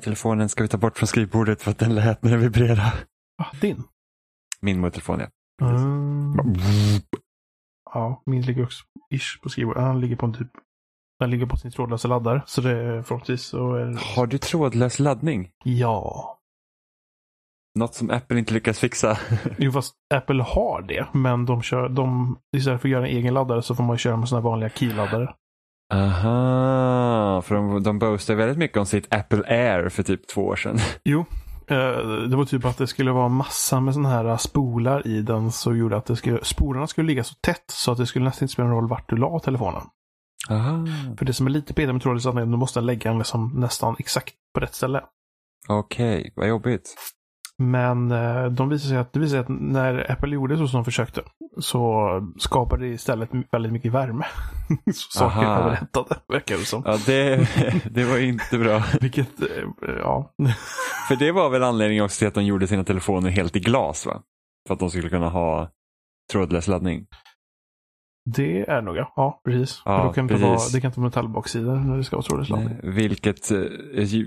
telefonen ska vi ta bort från skrivbordet för att den lät när den vibrerade. Ah, din? Min mobiltelefon ja. Mm. Ja, min ligger också ish på skrivbordet. Han ligger på en typ den ligger på sin trådlösa laddare. Så det är förhoppningsvis så är det... Har du trådlös laddning? Ja. Något som Apple inte lyckas fixa. Jo, fast Apple har det. Men de kör, de, istället för att göra en egen laddare så får man köra med sådana vanliga keyladdare. Aha, för de, de boastade väldigt mycket om sitt Apple Air för typ två år sedan. Jo. eh, Det var typ att det skulle vara massa med sådana här spolar i den. Så gjorde att det skulle, spolarna skulle ligga så tätt så att det skulle nästan inte spela någon roll vart du la telefonen. Aha. För det som är lite petigt med trådlös laddning, du måste lägga den liksom nästan exakt på rätt ställe. Okej, vad jobbigt. Men eh, de visar sig att, det visar sig att när Apple gjorde så som de försökte så skapade det istället väldigt mycket värme. så saker överhettade, verkar det som. Ja, det, det var inte bra. Vilket, eh, ja. För det var väl anledningen också till att de gjorde sina telefoner helt i glas va? För att de skulle kunna ha trådlös laddning. Det är nog ja. Ja, precis. Ja, då kan precis. vara, det kan inte vara metallbaksida när det ska vara trådlös Vilket, eh,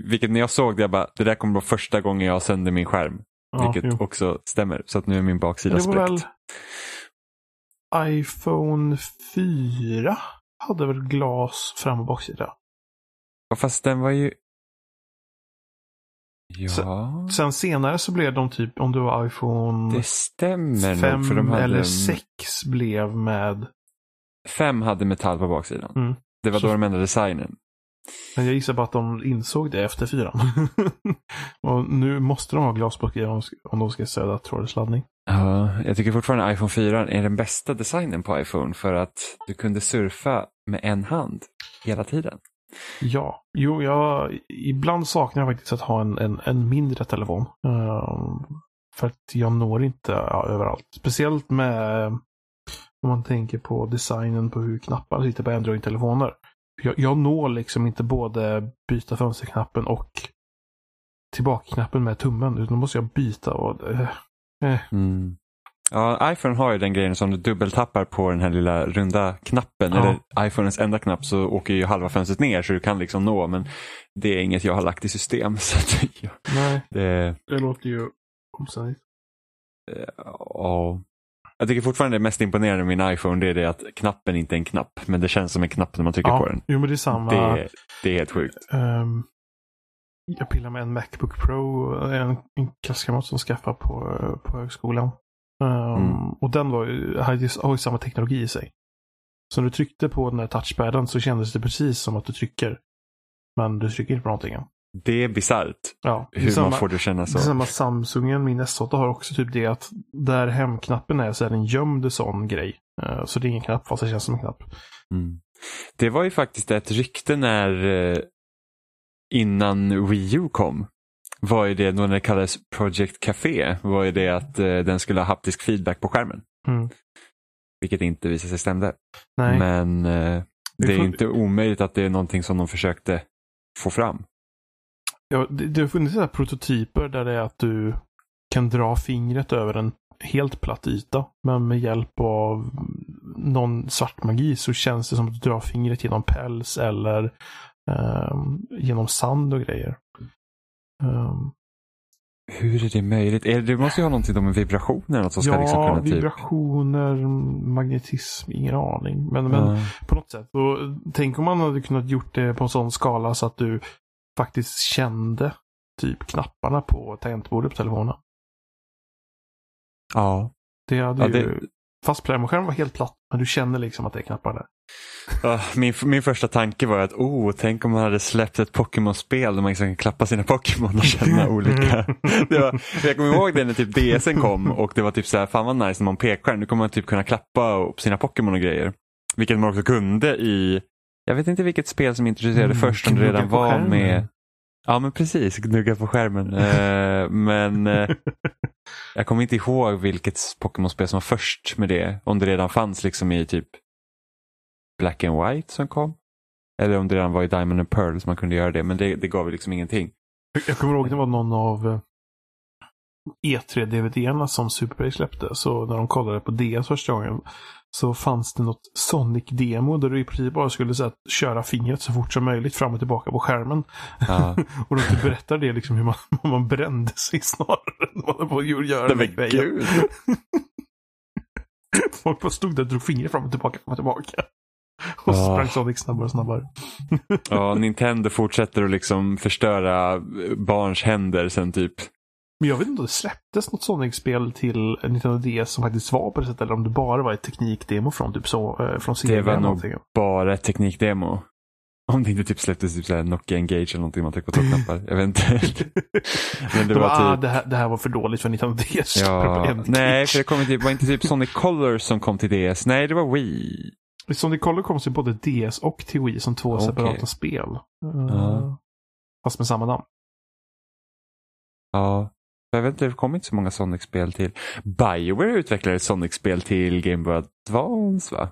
vilket när jag såg det, jag bara, det där kommer vara första gången jag har sönder min skärm. Ja, vilket jo. också stämmer. Så att nu är min baksida det var väl spräckt. iPhone 4 hade väl glas fram och baksida. Ja, Fast den var ju... Ja, Sen senare så blev de typ, om det var iPhone det stämmer 5 nog. För de hade, eller 6 blev med. Fem hade metall på baksidan. Mm. Det var Så- då de ändrade designen. Men jag gissar på att de insåg det efter fyran. och nu måste de ha glasbaksida om, om de ska stödja trådlös laddning. Ja, jag tycker fortfarande iPhone 4 är den bästa designen på iPhone för att du kunde surfa med en hand hela tiden. Ja, jo, jag, ibland saknar jag faktiskt att ha en, en, en mindre telefon. Ehm, för att jag når inte ja, överallt. Speciellt med om man tänker på designen på hur knappar sitter på Android-telefoner. Jag, jag når liksom inte både byta fönsterknappen och tillbaka-knappen med tummen. Utan då måste jag byta och... eh, eh. Mm. Ja, iPhone har ju den grejen som du dubbeltappar på den här lilla runda knappen, Ja. eller iPhones enda knapp, så åker ju halva fönstret ner så du kan liksom nå, men det är inget jag har lagt i system. Så att, ja, Nej, det, det låter ju omständigt. ja. Jag tycker fortfarande det mest imponerande med min iPhone det är det att knappen inte är en knapp, men det känns som en knapp när man trycker på Ja, den. jo men det är samma. Det, det är helt sjukt. Ehm, jag pillar med en Macbook Pro, en, en klasskamrat som skaffade på, på högskolan. Ehm, Mm. Och den var, ju, har ju samma teknologi i sig. Så när du tryckte på den här touchpaden så kändes det precis som att du trycker. Men du trycker inte på någonting. än. Det är bisarrt Ja, det hur samma, man får det att kännas det så. samma Samsungen, min S8 har också typ det att där hemknappen är så är det en gömd sån grej. Eh, så det är ingen knapp fast det känns som en knapp. Mm. Det var ju faktiskt ett rykte när eh, innan Wii U kom. Var ju det när det kallades Project Café var ju det att eh, den skulle ha haptisk feedback på skärmen. Mm. Vilket inte visade sig stämde. Nej, Men Det det är inte omöjligt att det är någonting som de försökte få fram. Ja, det, det har funnits här prototyper där det är att du kan dra fingret över en helt platt yta. Men med hjälp av någon svart magi så känns det som att du drar fingret genom päls eller ehm, genom sand och grejer. Ehm, Hur är det möjligt? Är det, måste ju ha någonting då med vibrationer något som ska ja, liksom kunna typ... vibrationer, magnetism, ingen aning. Men, men Ja. på något sätt. Och tänk om man hade kunnat gjort det på en sån skala så att du faktiskt kände typ knapparna på tangentbordet på telefonen. ja. Det hade Ja, ju... det- Fast pärmskärmen var helt platt. Men du känner liksom att det är knappar där. Min, min första tanke var att oh, tänk om man hade släppt ett Pokémon-spel där man liksom kan klappa sina Pokémon och känna olika. Det var, jag kommer ihåg det när typ DSen kom och det var typ så här, fan vad nice när man pekskärm, nu kommer man typ kunna klappa upp sina Pokémon och grejer. Vilket man också kunde i, jag vet inte vilket spel som introducerade Mm, först, om det redan var med Ja men precis, gnugga på skärmen. Eh, men eh, jag kommer inte ihåg vilket Pokémon-spel som var först med det. Om det redan fanns liksom i typ Black and White som kom. Eller om det redan var i Diamond and Pearl som man kunde göra det. Men det, det gav ju liksom ingenting. Jag kommer ihåg det var någon av eh, E3-DVD-erna som Superplay släppte. Så när de kollade på DS första gången så fanns det något Sonic-demo där du i princip bara skulle så här, köra fingret så fort som möjligt fram och tillbaka på skärmen. Ja. och de berättar det liksom hur man, man brände sig snarare än vad man på att göra här grejen. gud. Folk bara stod där och drog fingret fram och tillbaka, fram och tillbaka. Och så Ah. sprang Sonic snabbare och snabbare. Ja, Nintendo fortsätter att liksom förstöra barns händer sen typ. Men jag vet inte om det släpptes något Sonic-spel till Nintendo DS som faktiskt var på det sättet. Eller om det bara var ett teknikdemo från typ så, eh, från Sega. Det var nog någonting. bara ett teknikdemo. Om det inte typ släpptes typ såhär Nokia Engage eller någonting man trycker på knappar. Jag vet inte. Men det Det, var, var ah, typ... det, här, det här var för dåligt för Nintendo DS. Ja, nej, för det kom typ, var inte typ Sonic Colors som kom till DS. Nej, det var Wii. Sonic Color kom till både DS och till Wii som två Okej. separata spel. Eh, Ja. Fast med samma namn. Ja, jag vet inte, det kom inte så många Sonic-spel till. Bioware utvecklade ett Sonic-spel till Game Boy Advance va?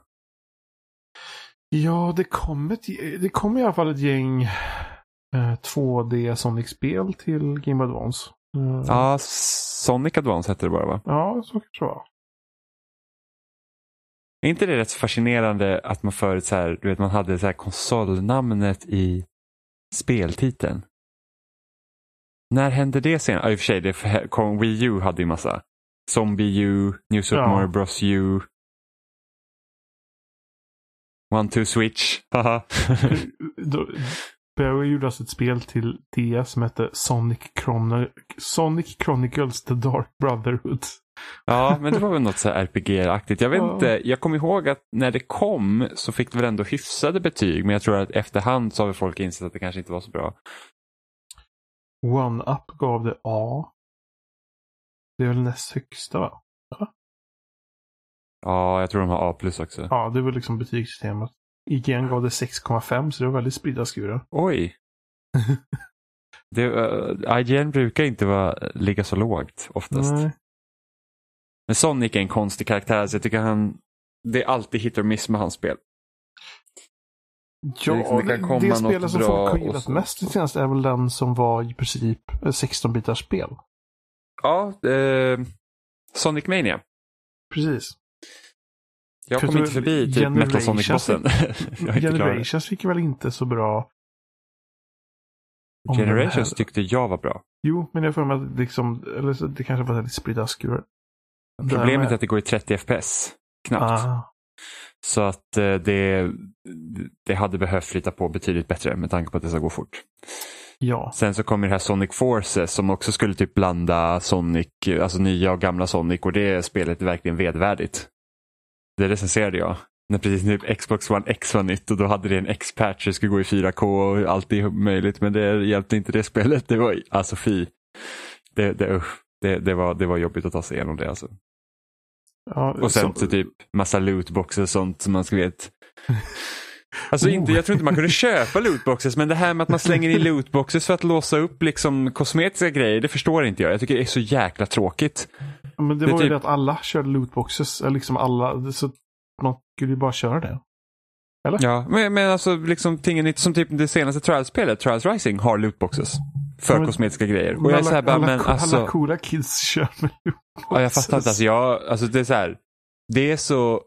Ja, det kom, ett, det kom i alla fall ett gäng eh, 2D Sonic-spel till Game Boy Advance. Eh, Ja, Sonic Advance hette det bara va? ja, så kanske det var. Är inte det rätt fascinerande att man förut så här, du vet man hade så här konsolnamnet i speltiteln? När hände det sen? Ja, i och för sig, det kom, Wii U hade ju massa. Zombie U, New Super Ja. Mario Bros U. One Two Switch, haha. Barry gjorde alltså ett spel till DS som hette Sonic, Chron Sonic Chronicles The Dark Brotherhood. ja, men det var väl något så RPG-aktigt. Jag vet Ja. inte, jag kommer ihåg att när det kom så fick det väl ändå hyfsade betyg, men jag tror att efterhand så har väl folk insett att det kanske inte var så bra. One Up gav det A. Det är väl näst högsta va? Ja, jag tror de har A plus också. Ja, det var liksom betygssystemet. IGN gav det 6,5 så det var väldigt spridda skurar. Oj. Det, uh, IGN brukar inte vara, ligga så lågt oftast. Nej. Men Sonic är en konstig karaktär så jag tycker han, det är alltid hit or miss med hans spel. Ja, Det liksom, det det, kan spelet som folk har gillat mest senast är väl den som var i princip 16-bitars spel. Ja, eh, Sonic Mania. Precis. Jag För kom inte förbi typ Metal Sonic-bossen. Generations fick väl inte så bra... om Generations tyckte jag var bra. Jo, men jag får mig att liksom, eller så, det kanske var lite spridda skurar. Problemet är att det går i 30 FPS. Knappt. Ah, Så att eh, det, det hade behövt flytta på betydligt bättre med tanke på att det ska gå fort. ja. Sen så kommer det här Sonic Forces som också skulle typ blanda Sonic, alltså nya och gamla Sonic och det spelet är verkligen vedvärdigt. Det recenserade jag. När precis nu Xbox One X var nytt och då hade det en X-patch, det skulle gå i 4K och allt är möjligt men det hjälpte inte det spelet. Det var alltså fy. Det, det, usch. det, det, var, det var jobbigt att ta sig igenom det alltså. Ja Och sen så- typ massa lootboxes och sånt som man ska vet. Alltså Oh. inte, jag tror inte man kunde köpa lootboxes men det här med att man slänger in lootboxes för att låsa upp liksom kosmetiska grejer det förstår inte jag. Jag tycker det är så jäkla tråkigt. Men det, det var typ- ju det att alla körde lootboxes. eller Liksom alla, så man skulle ju bara köra det. Ja, men, men alltså liksom tingen som typ det senaste Trials-spelet, Trials Rising, har lootboxes. För men- kosmetiska grejer. Och Men jag är alla, så här bara, alla, men alla alltså. coola kids kör med. Ja, jag fattar inte. Alltså, jag, alltså det är så här. Det är så.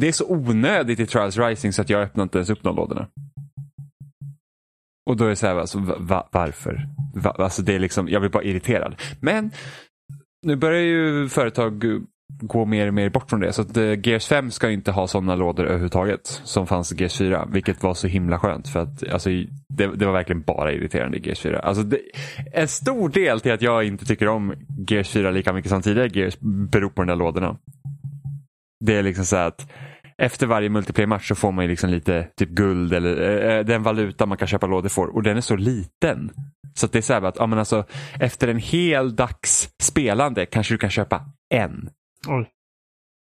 Det är så onödigt i Trials Rising så att jag öppnar inte ens upp de lådorna. Och då är det så här, alltså, va, va, varför? Va, alltså det är liksom, jag blir bara irriterad. Men nu börjar ju företag gå mer och mer bort från det. Så att eh, Gears 5 ska inte ha sådana lådor överhuvudtaget som fanns i Gears 4. Vilket var så himla skönt för att alltså, det, det var verkligen bara irriterande i Gears 4. Alltså, det, en stor del till att jag inte tycker om Gears 4 lika mycket som tidigare Gears beror på de där lådorna. Det är liksom så här att efter varje multiplayer-match så får man ju liksom lite typ guld eller eh, eh den valuta man kan köpa lådor för och den är så liten. Så att det är så här att ja, men alltså, efter en hel dags spelande kanske du kan köpa en. Oj.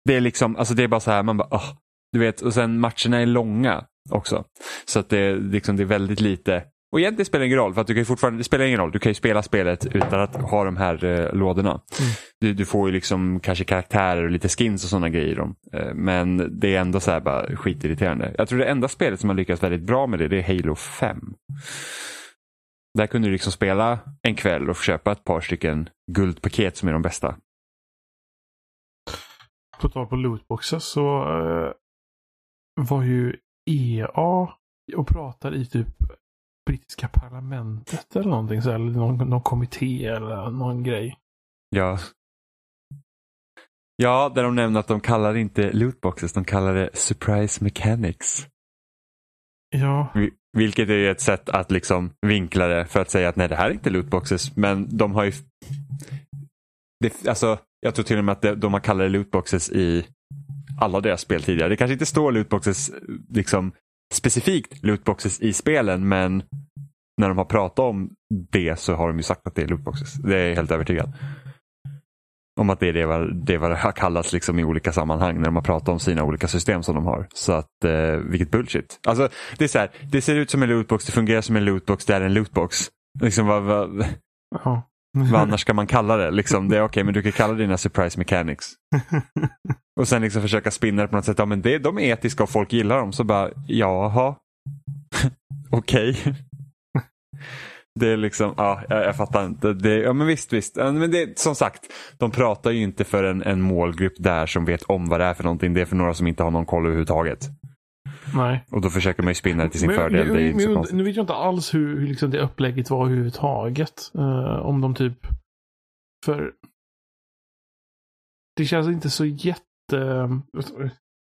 Det är liksom, alltså det är bara så här, man bara, åh, du vet, och sen matcherna är långa också. Så att det, är liksom, det är väldigt lite, och egentligen spelar det ingen roll, för att du kan fortfarande, det spelar ingen roll, du kan ju spela spelet utan att ha de här eh, lådorna. Du, du får ju liksom kanske karaktärer och lite skins och sådana grejer dem. Eh, men det är ändå så här bara skitirriterande. Jag tror det enda spelet som har lyckats väldigt bra med det, det är Halo 5. Där kunde du liksom spela en kväll och köpa ett par stycken guldpaket som är de bästa. På tal på lootboxes så uh, var ju EA och pratade i typ brittiska parlamentet eller någonting så, eller någon, någon kommitté eller någon grej. Ja. Ja, där de nämner att de kallar det inte lootboxes, de kallar det surprise mechanics. Ja. Vilket är ett sätt att liksom vinkla det för att säga att nej det här är inte lootboxes. Men de har ju... Det, alltså, jag tror till och med att de har kallat det lootboxes i alla deras spel tidigare. Det kanske inte står lootboxes, liksom specifikt lootboxes i spelen men när de har pratat om det så har de ju sagt att det är lootboxes. Det är jag helt övertygad. Om att det är det vad det, vad det har kallats liksom i olika sammanhang när de har pratat om sina olika system som de har. Så att, eh, vilket bullshit. Alltså, det, är så här, det ser ut som en lootbox, det fungerar som en lootbox, det är en lootbox. Liksom, vad, vad vad annars ska man kalla det? Liksom, det är okej, okay, men du kan kalla dina surprise mechanics. och sen liksom försöka spinna det på något sätt. Ja, men det, de är etiska och folk gillar dem. Så bara, jaha. okej. Det är liksom, ja, jag, jag fattar inte. Det, ja men visst, visst. Men det, som sagt, de pratar ju inte för en, en målgrupp där som vet om vad det är för någonting. Det är för några som inte har någon koll överhuvudtaget. Nej. Och då försöker man ju spinna det till sin men, fördel. Men, det men, nu vet jag inte alls hur, hur liksom det upplägget var överhuvudtaget. Uh, om de typ... För... Det känns inte så jätte...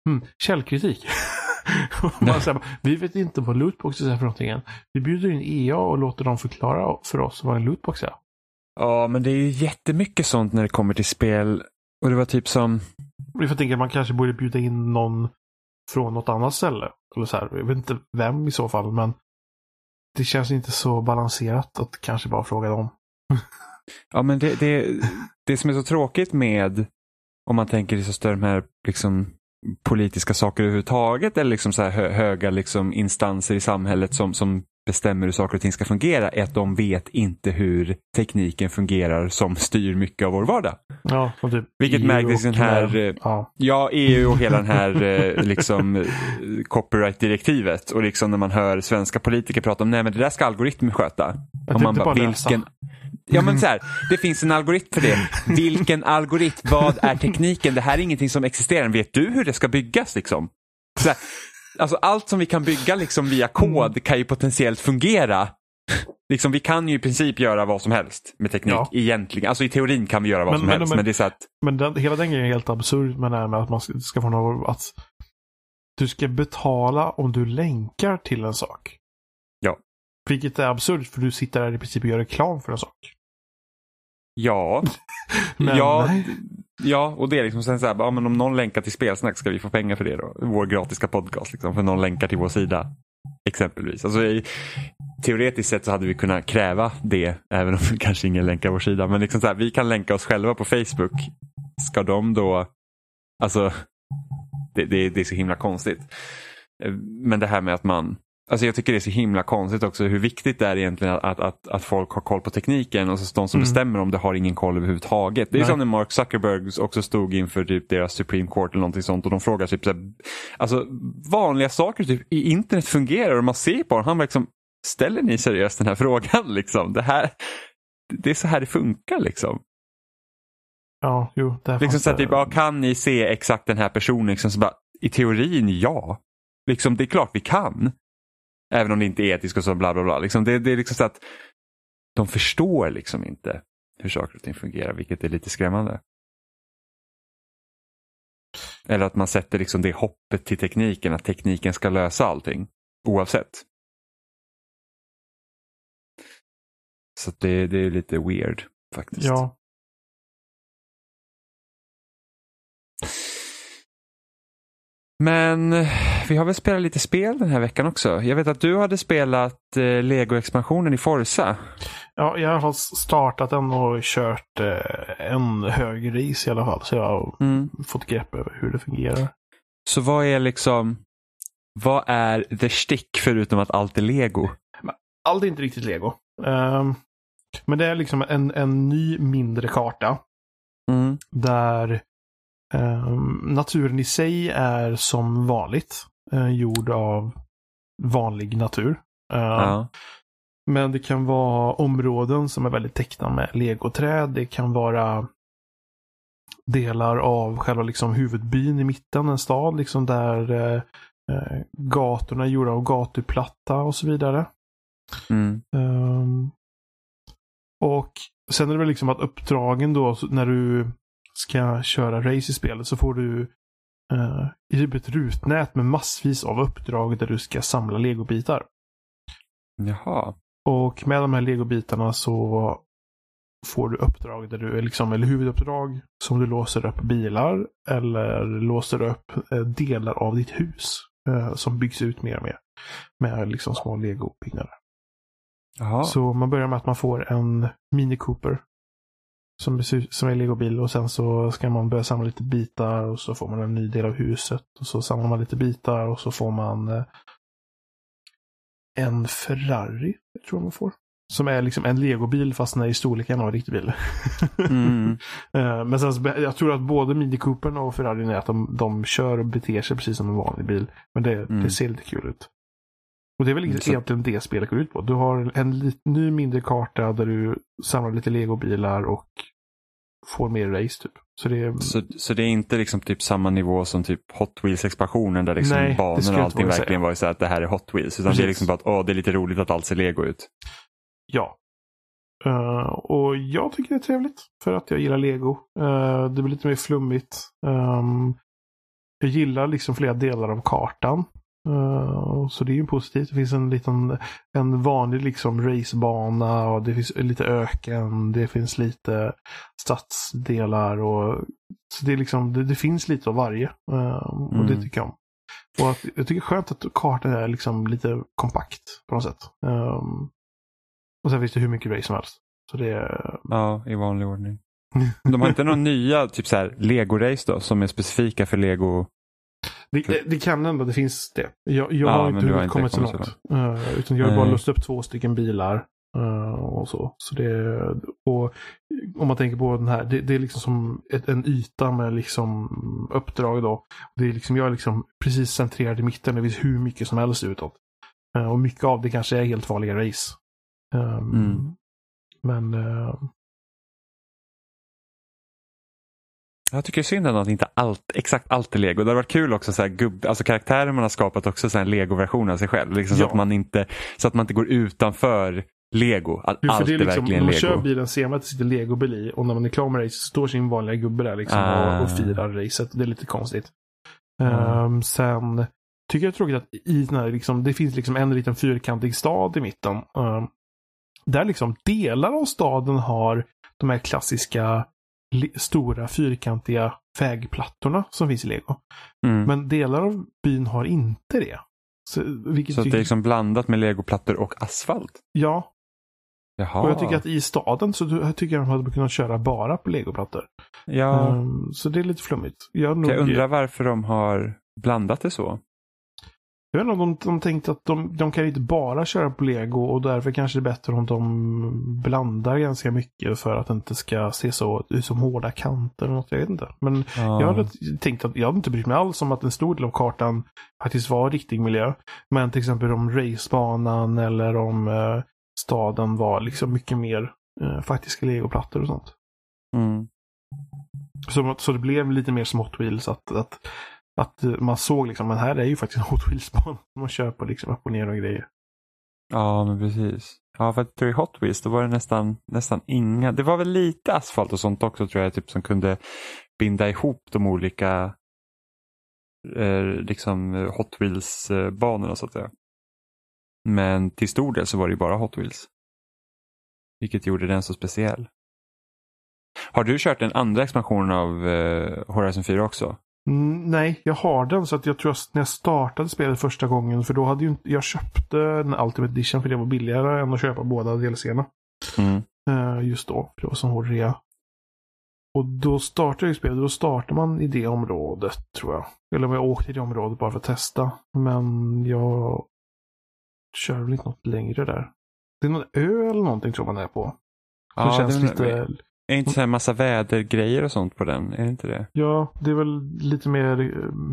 Hmm, källkritik. Säger, vi vet inte vad lootboxes är för någonting än. Vi bjuder in EA och låter dem förklara för oss vad en lootbox är. Ja, men det är ju jättemycket sånt när det kommer till spel. Och det var typ som... Jag tänker att man kanske borde bjuda in någon från något annat ställe. Eller så här, jag vet inte vem i så fall, men det känns inte så balanserat att kanske bara fråga dem. ja, men det, det, det som är så tråkigt med om man tänker i så större de här liksom, politiska saker överhuvudtaget eller liksom så här höga liksom instanser i samhället som, som bestämmer hur saker och ting ska fungera är att de vet inte hur tekniken fungerar som styr mycket av vår vardag. Ja, typ Vilket EU märktes i den här, eh, ja. ja. EU och hela den här eh, liksom, eh, copyright-direktivet och liksom när man hör svenska politiker prata om nej men det där ska algoritmer sköta. Jag och man bara, vilken, Ja men så här, det finns en algoritm för det. Vilken algoritm? Vad är tekniken? Det här är ingenting som existerar. Vet du hur det ska byggas liksom? Här, alltså allt som vi kan bygga liksom via kod kan ju potentiellt fungera. Liksom, vi kan ju i princip göra vad som helst med teknik ja. egentligen. Alltså i teorin kan vi göra vad men, som men, helst. Men, men, det är så att... men den, hela den grejen är helt absurd med det här med att man ska, ska få något, att du ska betala om du länkar till en sak. Ja. Vilket är absurt för du sitter där i princip och gör reklam för en sak. Ja. men, ja, ja, och det är liksom sen så här, ja, men om någon länkar till spelsnack ska vi få pengar för det då? Vår gratiska podcast, liksom, för någon länkar till vår sida. Exempelvis. Alltså, i, teoretiskt sett så hade vi kunnat kräva det, även om kanske ingen länkar vår sida. Men liksom så här, vi kan länka oss själva på Facebook. Ska de då, alltså, det, det, det är så himla konstigt. Eh, men det här med att man Alltså jag tycker det är så himla konstigt också hur viktigt det är egentligen att, att, att folk har koll på tekniken och så de som mm. bestämmer om det har ingen koll överhuvudtaget. Det är Nej. som när Mark Zuckerberg också stod inför typ deras Supreme Court eller någonting sånt och de frågar typ så här, alltså vanliga saker typ i internet fungerar och man ser på honom, han liksom ställer ni seriöst den här frågan liksom? Det, här, det är så här det funkar liksom. Ja, jo. Det liksom så här, typ, ja, kan ni se exakt den här personen? Liksom, så bara, I teorin ja. Liksom, det är klart vi kan. Även om det inte är etiskt och så bla bla bla. Liksom det, det är liksom så att de förstår liksom inte hur saker och ting fungerar, vilket är lite skrämmande. Eller att man sätter liksom det hoppet till tekniken, att tekniken ska lösa allting, oavsett. Så det, det är lite weird faktiskt. Ja. Men vi har väl spelat lite spel den här veckan också. Jag vet att du hade spelat eh, Lego-expansionen i Forza. Ja, jag har startat den och kört eh, en hög race i alla fall. Så jag har mm. fått grepp över hur det fungerar. Så vad är liksom, vad är the stick förutom att allt är Lego? Allt är inte riktigt Lego. Um, men det är liksom en, en ny mindre karta. Mm. Där um, naturen i sig är som vanligt uh, gjord av vanlig natur. Uh, ja. Men det kan vara områden som är väldigt täckta med legoträd. Det kan vara delar av själva liksom huvudbyn i mitten, en stad liksom där eh, eh, gatorna är gjorda av gatuplatta och så vidare. Mm. Um, och sen är det väl liksom att uppdragen då när du ska köra race i spelet så får du uh, i typ ett rutnät med massvis av uppdrag där du ska samla legobitar. Jaha. Och med de här legobitarna så får du uppdrag där du, liksom, eller huvuduppdrag som du låser upp bilar eller låser upp eh, delar av ditt hus eh, som byggs ut mer och mer. Med liksom små legobyggnader. Så man börjar med att man får en Mini Cooper. Som, som är legobil och sen så ska man börja samla lite bitar och så får man en ny del av huset. Och så samlar man lite bitar och så får man eh, en Ferrari, tror jag man får. Som är liksom en legobil fast den är i storleken av en riktig bil. Mm. Eh, Men sen, jag tror att både Mini Coopern och Ferrarin är att de, de kör och beter sig precis som en vanlig bil. Men det, Mm. det ser lite kul ut. Och det är väl Så- egentligen det spelet går ut på. Du har en lit, ny mindre karta där du samlar lite legobilar och får mer race typ. Så det är... Så, så det är inte liksom typ samma nivå som typ Hot Wheels-expansionen där liksom Nej, banorna och allting verkligen var så att det här är Hot Wheels. Utan det är Precis. liksom bara att åh, det är lite roligt att allt ser lego ut. Ja. Eh, och jag tycker det är trevligt. För att jag gillar lego. Eh, det blir lite mer flummigt. Ehm, jag gillar liksom flera delar av kartan. Eh, så det är ju positivt. Det finns en liten en vanlig liksom racebana och det finns lite öken. Det finns lite stadsdelar och så det, är liksom, det, det finns lite av varje. Ehm, och det Mm. tycker jag om. Och att, jag tycker det är skönt att kartan är liksom lite kompakt på något sätt. Ehm, och sen finns det hur mycket race som helst. Så det är... Ja, i vanlig ordning. De har inte några nya typ så här Lego-race då som är specifika för Lego? Det, det, kan ändå, det finns det. Jag, jag Ja, har inte har inte kommit så långt. Eh, utan jag har bara Nej. låst upp två stycken bilar. eh, och så. så det, och om man tänker på den här, det, det är liksom som ett, en yta med liksom uppdrag då. Det är liksom, jag är liksom precis centrerad i mitten. Det finns hur mycket som helst utåt. Eh, och mycket av det kanske är helt vanliga race. Um, Mm. Men eh, Jag tycker är synd att inte allt, exakt allt är lego. Det hade varit kul också så här gubb, alltså karaktärer man har skapat också så här en lego-version av sig själv. Liksom så, Ja. att man inte, så att man inte går utanför lego. Att Jo, allt det är, är liksom, verkligen när man lego. kör bilen ser man att det sitter legobil i och när man är klar med race står sin vanliga gubbe där liksom Ah. och, och firar racet. Det är lite konstigt. Ja. Ehm, sen tycker jag det är tråkigt att i den här, liksom, det finns liksom en liten fyrkantig stad i mitten. ehm, där liksom delar av staden har de här klassiska stora fyrkantiga vägplattorna som finns i lego. Mm. Men delar av byn har inte det. Så, vilket så det är liksom blandat med legoplattor och asfalt. Ja, Jaha. och jag tycker att i staden så jag tycker jag de hade kunnat köra bara på legoplattor. ja, Ehm, så det är lite flummigt. Jag, nog, jag undrar varför de har blandat det så. Jag vet inte om de, de tänkte att de, de kan inte bara köra på lego och därför kanske det är bättre om de blandar ganska mycket för att det inte ska se så ut som hårda kanter eller något. Jag vet inte. Men Ja. jag hade tänkt att jag hade inte brytt mig alls om att en stor del av kartan faktiskt var riktig miljö. Men till exempel om racebanan eller om eh, staden var liksom mycket mer eh, faktiska legoplattor och sånt. Mm. Så, så det blev lite mer som Hot Wheels. Att, att, att eh, man såg liksom, men här är ju faktiskt en Hot Wheels-bana. Man kör på liksom upp och ner och grejer. Ja, men precis. Ja, för att i Hot Wheels då var det nästan, nästan inga. Det var väl lite asfalt och sånt också tror jag, typ som kunde binda ihop de olika eh, liksom eh, Hot Wheels-banorna så att säga. Men till stor del så var det ju bara Hot Wheels. Vilket gjorde den så speciell. Har du kört den andra expansionen av eh, Horizon 4 också? Mm, nej, jag har den så att jag tror att när jag startade spelet första gången, för då hade ju inte, jag köpte den Ultimate Edition för det var billigare än att köpa båda DLCerna. Mm. Eh, just då, för det var som hård rea. Och då startade jag spelet, då startar man i det området tror jag. Eller om jag åkte i det området bara för att testa. Men jag kör väl inte något längre där. Det är någon ö eller någonting tror man är på. Ja, känns det- lite... Är inte så här massa vädergrejer och sånt på den? Är det inte det? Ja, det är väl lite mer,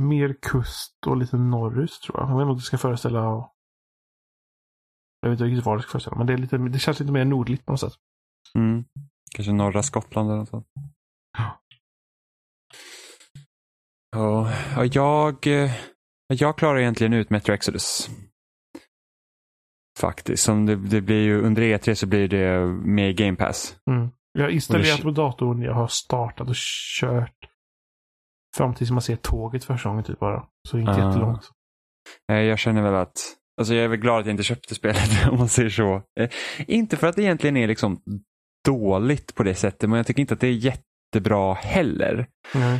mer kust och lite norrut tror jag. Jag vet inte om det ska föreställa... Jag vet inte riktigt vad det ska föreställa, men det, är lite, det känns lite mer nordligt på något sätt. Mm. Kanske norra Skottland eller något sånt. Ja, ja, jag, eh, jag klarar egentligen ut Metro Exodus. Faktiskt. Som det, det blir ju, under E3 så blir det med Game Pass. Mm. Jag har installerat på datorn, jag har startat och kört. Fram tills man ser tåget första gången typ bara. Så inte Ah. jättelångt. Jag känner väl att, alltså jag är väl glad att jag inte köpte spelet om man säger så. Eh, Inte för att det egentligen är liksom dåligt på det sättet, men jag tycker inte att det är jättebra heller. Eh,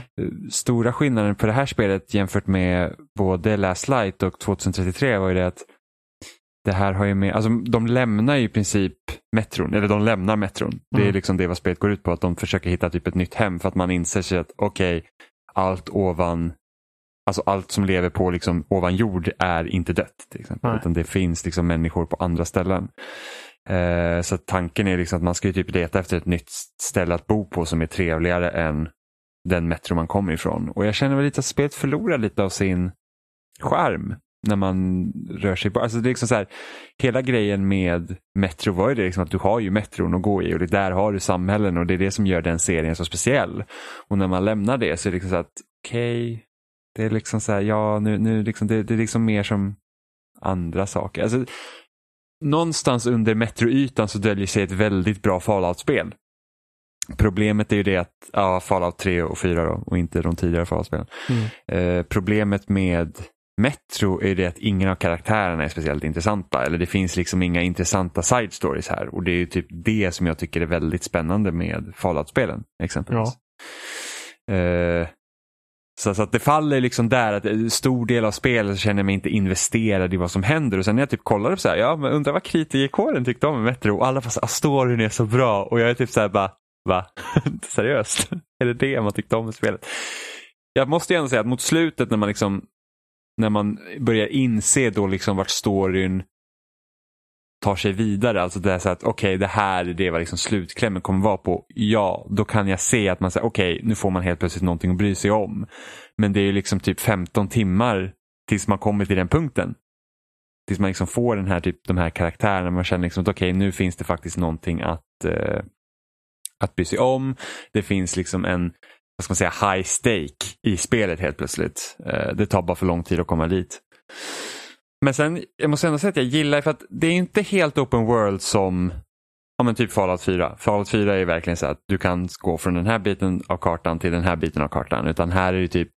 Stora skillnaden på det här spelet jämfört med både Last Light och 2033 var ju det att det här har ju med, alltså de lämnar ju i princip metron, eller de lämnar metron. Det är Mm. liksom det vad spelet går ut på, att de försöker hitta typ ett nytt hem för att man inser sig att okej, allt ovan, alltså allt som lever på liksom ovan jord är inte dött till exempel, Nej. utan det finns liksom människor på andra ställen. Eh, så tanken är liksom att man ska ju typ leta efter ett nytt ställe att bo på som är trevligare än den metro man kommer ifrån. Och jag känner väl lite att spelet förlorar lite av sin charm när man rör sig på. Alltså det är liksom så här, hela grejen med Metro var ju det liksom att du har ju metron att gå i och det där har du samhällen och det är det som gör den serien så speciell. Och när man lämnar det så är det liksom så att okej, det är liksom så här, ja nu, nu liksom, det, det är liksom mer som andra saker. Alltså, någonstans under metroytan så döljer sig ett väldigt bra Fallout-spel. Problemet är ju det att, ja, Fallout 3 och 4 då, och inte de tidigare Fallout-spelen. Mm. Eh, problemet med Metro är det att ingen av karaktärerna är speciellt intressanta. Eller det finns liksom inga intressanta side stories här. Och det är ju typ det som jag tycker är väldigt spännande med Fallout-spelen. Exempelvis. Eh, så, så att det faller liksom där att en stor del av spelet känner mig inte investerad i vad som händer. Och sen när jag typ kollar upp så här, ja men undrar vad kritikerkåren tyckte om Metro. Och alla bara så här, "Ah, storyn är så bra. Och jag är typ så här bara, va? Seriöst? är det det man tyckte om med spelet? Jag måste ju ändå säga att mot slutet när man liksom när man börjar inse då liksom vart storyn tar sig vidare, alltså det är så att okej det här är det vad liksom slutklämmen kommer vara på. Ja, då kan jag se att man säger okej nu får man helt plötsligt någonting att bry sig om. Men det är ju liksom typ 15 timmar tills man kommer till den punkten. Tills man liksom får den här, typ, de här karaktärerna, man känner liksom att okej nu finns det faktiskt någonting att, eh, att bry sig om. Det finns liksom en vad ska man säga, high stake i spelet helt plötsligt. Eh, det tar bara för lång tid att komma dit. Men sen, jag måste ändå säga att jag gillar för att det är inte helt open world som ja, men typ Fallout 4. Fallout 4 är verkligen så att du kan gå från den här biten av kartan till den här biten av kartan. Utan här är det typ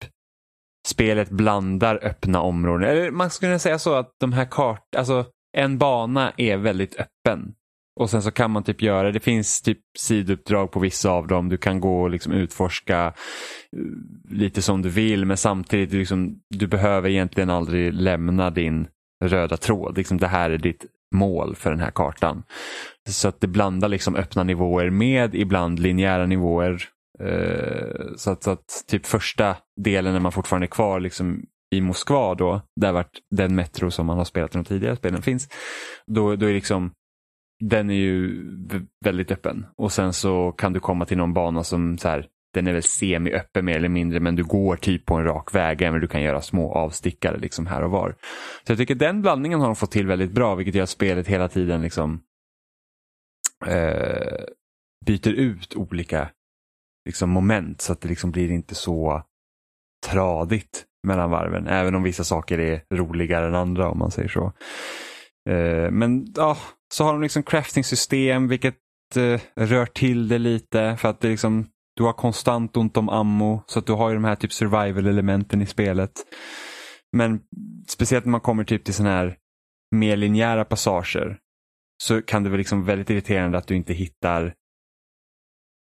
spelet blandar öppna områden. Eller man skulle kunna säga så att de här kart, alltså en bana är väldigt öppen. Och sen så kan man typ göra, det finns typ sidouppdrag på vissa av dem. Du kan gå och liksom utforska eh, lite som du vill men samtidigt liksom, du behöver egentligen aldrig lämna din röda tråd. Liksom, det här är ditt mål för den här kartan. Så att det blandar liksom öppna nivåer med ibland linjära nivåer. Eh, så, att, så att typ första delen när man fortfarande är kvar liksom i Moskva då, där vart den metro som man har spelat i de tidigare spelen finns. Då, då är liksom den är ju väldigt öppen och sen så kan du komma till någon bana som så här, den är väl semi-öppen mer eller mindre men du går typ på en rak väg även du kan göra små avstickare liksom här och var. Så jag tycker den blandningen har de fått till väldigt bra vilket gör att spelet hela tiden liksom eh, byter ut olika liksom, moment så att det liksom blir inte så tradigt mellan varven. Även om vissa saker är roligare än andra om man säger så. Eh, men ja, så har de liksom crafting-system vilket eh, rör till det lite för att det liksom, du har konstant ont om ammo så att du har ju de här typ survival-elementen i spelet. Men speciellt när man kommer typ till sådana här mer linjära passager så kan det vara liksom väldigt irriterande att du inte hittar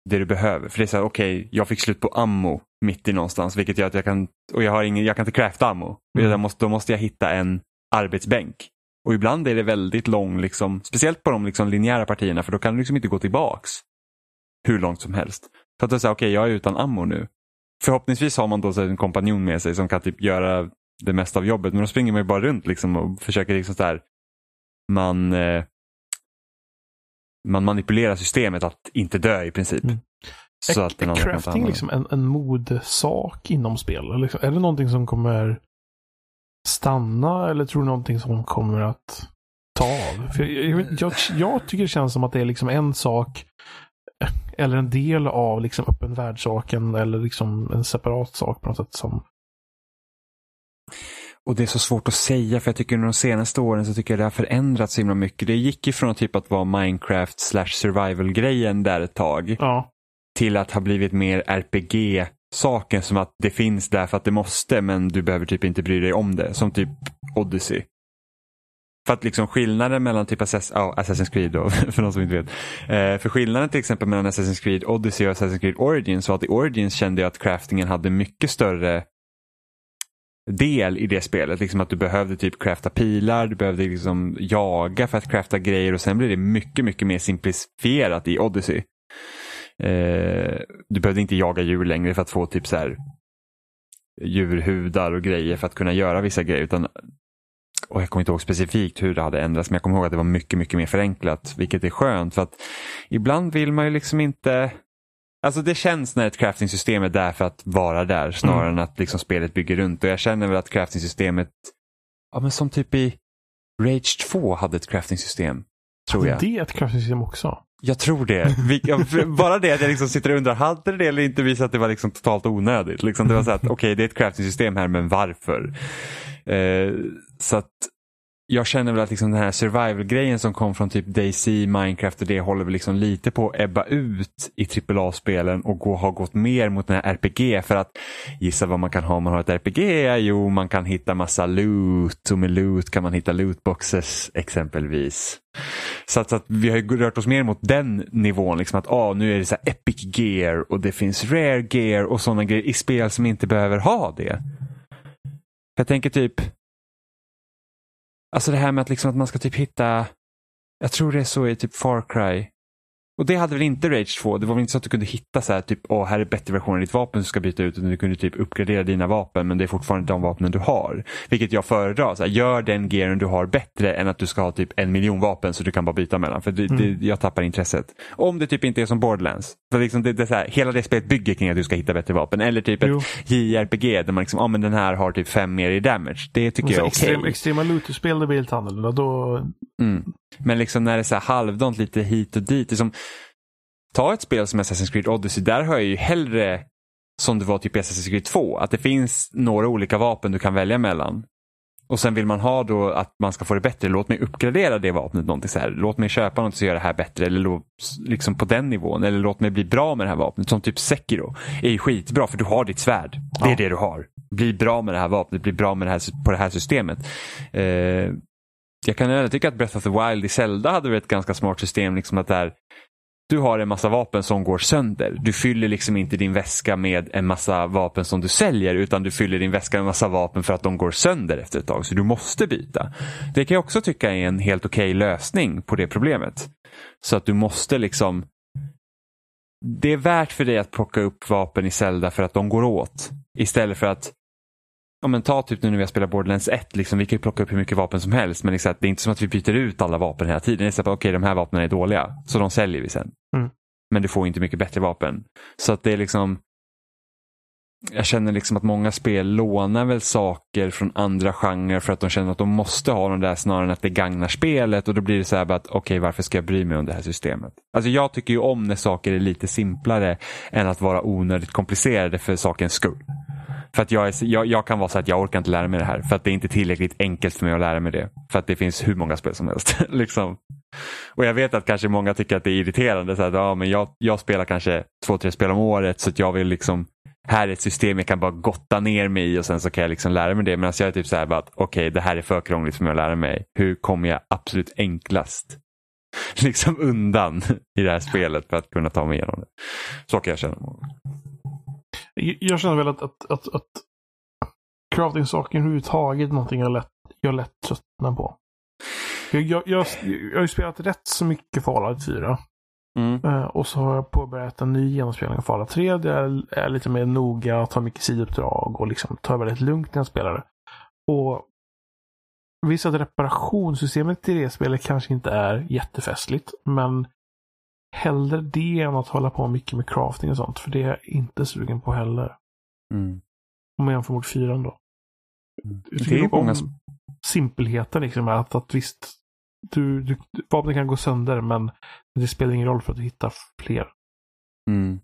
det du behöver. För det är så här, okej, jag fick slut på ammo mitt i någonstans, vilket gör att jag kan, och jag har ingen, jag kan inte crafta ammo. Mm. Måste, då måste jag hitta en arbetsbänk. Och ibland är det väldigt lång, liksom, speciellt på de liksom linjära partierna, för då kan du liksom inte gå tillbaks hur långt som helst. För att du säger, okej, jag är utan ammo nu. Förhoppningsvis har man då så en kompanjon med sig som kan typ göra det mesta av jobbet, men då springer man ju bara runt liksom och försöker liksom så här, man, eh, man manipulerar systemet att inte dö i princip. Mm. Så är, att är crafting liksom en, en modesak inom spel? Liksom, är det någonting som kommer stanna eller tror du någonting som kommer att ta av? För jag, jag, jag, tycker det känns som att det är liksom en sak eller en del av liksom öppen världssaken eller liksom en separat sak på något sätt som och det är så svårt att säga för jag tycker under de senaste åren så tycker jag det har förändrats så himla mycket. Det gick ifrån typ att vara Minecraft slash survival-grejen där ett tag. Ja. Till att ha blivit mer Saken som att det finns där för att det måste men du behöver typ inte bry dig om det. Som typ Odyssey. För att liksom skillnaden mellan typ Assassin's, oh, Assassin's Creed då, för de som inte vet. Eh, för skillnaden till exempel mellan Assassin's Creed Odyssey och Assassin's Creed Origins var att i Origins kände jag att craftingen hade mycket större del i det spelet. Liksom att du behövde typ crafta pilar, du behövde liksom jaga för att crafta grejer och sen blev det mycket, mycket mer simplifierat i Odyssey. Eh, du behövde inte jaga djur längre för att få typ så här djurhudar och grejer för att kunna göra vissa grejer. Utan, och jag kommer inte ihåg specifikt hur det hade ändrats men jag kommer ihåg att det var mycket, mycket mer förenklat. Vilket är skönt för att ibland vill man ju liksom inte Alltså det känns när ett crafting-system är där för att vara där snarare mm. än att liksom spelet bygger runt. Och jag känner väl att crafting-systemet, ja men som typ i Rage 2 hade ett crafting-system. Tror jag. Det är ett crafting-system också? Jag tror det. Bara det att jag liksom sitter och undrar, hade det eller inte visat att det var liksom totalt onödigt? Liksom det var så att, okej okay, det är ett crafting-system här, men varför? Eh, så att jag känner väl att liksom den här survival-grejen som kom från typ DayZ, Minecraft och det håller väl liksom lite på att ebba ut i AAA-spelen och gå, har gått mer mot den här RPG för att gissa vad man kan ha om man har ett RPG? Jo, man kan hitta massa loot och med loot kan man hitta lootboxes exempelvis. Så att, så att, vi har rört oss mer mot den nivån, liksom att ah, nu är det så epic gear och det finns rare gear och sådana grejer i spel som inte behöver ha det. Jag tänker typ Alltså det här med att, liksom att man ska typ hitta, jag tror det är så i typ Far Cry. Och det hade väl inte Rage 2? Det var väl inte så att du kunde hitta så här, typ, åh här är bättre version av ditt vapen du ska byta ut. Utan du kunde typ uppgradera dina vapen men det är fortfarande de vapnen du har. Vilket jag föredrar. Så här, gör den gearen du har bättre än att du ska ha typ en miljon vapen så du kan bara byta mellan. För det, mm. det, jag tappar intresset. Om det typ inte är som Borderlands. För liksom det, det så här, hela det spelet bygger kring att du ska hitta bättre vapen. Eller typ jo. ett JRPG där man liksom, ja ah, men den här har typ fem mer i damage. Det tycker jag är okej. Extrem, extrema loot-spel det blir helt annorlunda. Då... Mm. Men liksom när det är så här halvdant lite hit och dit. Liksom, ta ett spel som Assassin's Creed Odyssey, där har jag ju hellre som det var typ i Assassin's Creed 2, att det finns några olika vapen du kan välja mellan. Och sen vill man ha då att man ska få det bättre, låt mig uppgradera det vapnet någonting så här. Låt mig köpa något som gör det här bättre eller låt, liksom på den nivån. Eller låt mig bli bra med det här vapnet. Som typ Sekiro är ju skitbra för du har ditt svärd. Det är ja. det du har. Bli bra med det här vapnet, bli bra med det här, på det här systemet. Eh, jag kan tycka att Breath of the Wild i Zelda hade ett ganska smart system. Liksom att där, du har en massa vapen som går sönder. Du fyller liksom inte din väska med en massa vapen som du säljer utan du fyller din väska med en massa vapen för att de går sönder efter ett tag. Så du måste byta. Det kan jag också tycka är en helt okej okay lösning på det problemet. Så att du måste liksom det är värt för dig att plocka upp vapen i Zelda för att de går åt. Istället för att ja, men ta typ nu när vi har spelat Borderlands 1, liksom, vi kan ju plocka upp hur mycket vapen som helst men liksom, det är inte som att vi byter ut alla vapen hela tiden. Det är okej okay, de här vapnen är dåliga, så de säljer vi sen. Mm. Men du får inte mycket bättre vapen. Så att det är liksom jag känner liksom att många spel lånar väl saker från andra genrer för att de känner att de måste ha de där snarare än att det gagnar spelet och då blir det så här att okej okay, varför ska jag bry mig om det här systemet? Alltså jag tycker ju om när saker är lite simplare än att vara onödigt komplicerade för sakens skull. För att jag, är, jag, jag, kan vara så att jag orkar inte lära mig det här. För att det är inte tillräckligt enkelt för mig att lära mig det. För att det finns hur många spel som helst. liksom. Och jag vet att kanske många tycker att det är irriterande. Så att, ja, men jag, jag spelar kanske två, tre spel om året så att jag vill liksom här är ett system jag kan bara gotta ner mig i och sen så kan jag liksom lära mig det. Medan jag är typ så här bara att okej, okay, det här är för krångligt för mig att lära mig. Hur kommer jag absolut enklast liksom undan i det här spelet för att kunna ta mig igenom det? Så kan jag känna. Jag känner väl att, att, att, att crafting-saker överhuvudtaget är någonting jag lätt, jag lätt tröttnar på. Jag, jag, jag, jag har ju spelat rätt så mycket Fallout 4. Mm. Uh, och så har jag påbörjat en ny genomspelning av Fallout 3 där jag är lite mer noga, tar mycket sidouppdrag och liksom tar väldigt lugnt när jag spelar det. Och Visst att reparationssystemet i det spelet kanske inte är jättefestligt, men hellre det än att hålla på mycket med crafting och sånt. För det är jag inte sugen på heller. Mm. Om man jämför mot fyran då. Mm. Det är många... simpelheten liksom. Att, att visst, du, du, vapnen kan gå sönder men det spelar ingen roll för att du hittar fler. Mm.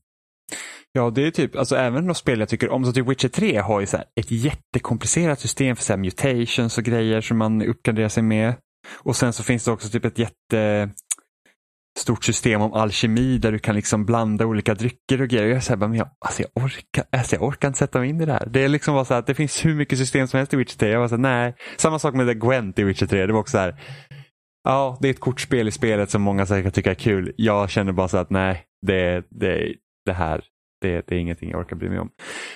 Ja, det är typ, alltså även de spel jag tycker om, så typ Witcher 3 har ju så ett jättekomplicerat system för så mutations och grejer som man uppgraderar sig med. Och sen så finns det också typ ett jätte stort system om alkemi där du kan liksom blanda olika drycker och grejer. Jag, så här, men jag, alltså jag, orkar, alltså jag orkar inte sätta mig in i det här. Det är liksom bara så här, det finns hur mycket system som helst i Witcher 3. Jag var så här, nej. Samma sak med The Gwent i Witcher 3. Det var också så här, ja, det är ett kortspel i spelet som många säkert tycker är kul. Jag känner bara så att nej, det, det, det här, det, det är ingenting jag orkar bry mig om.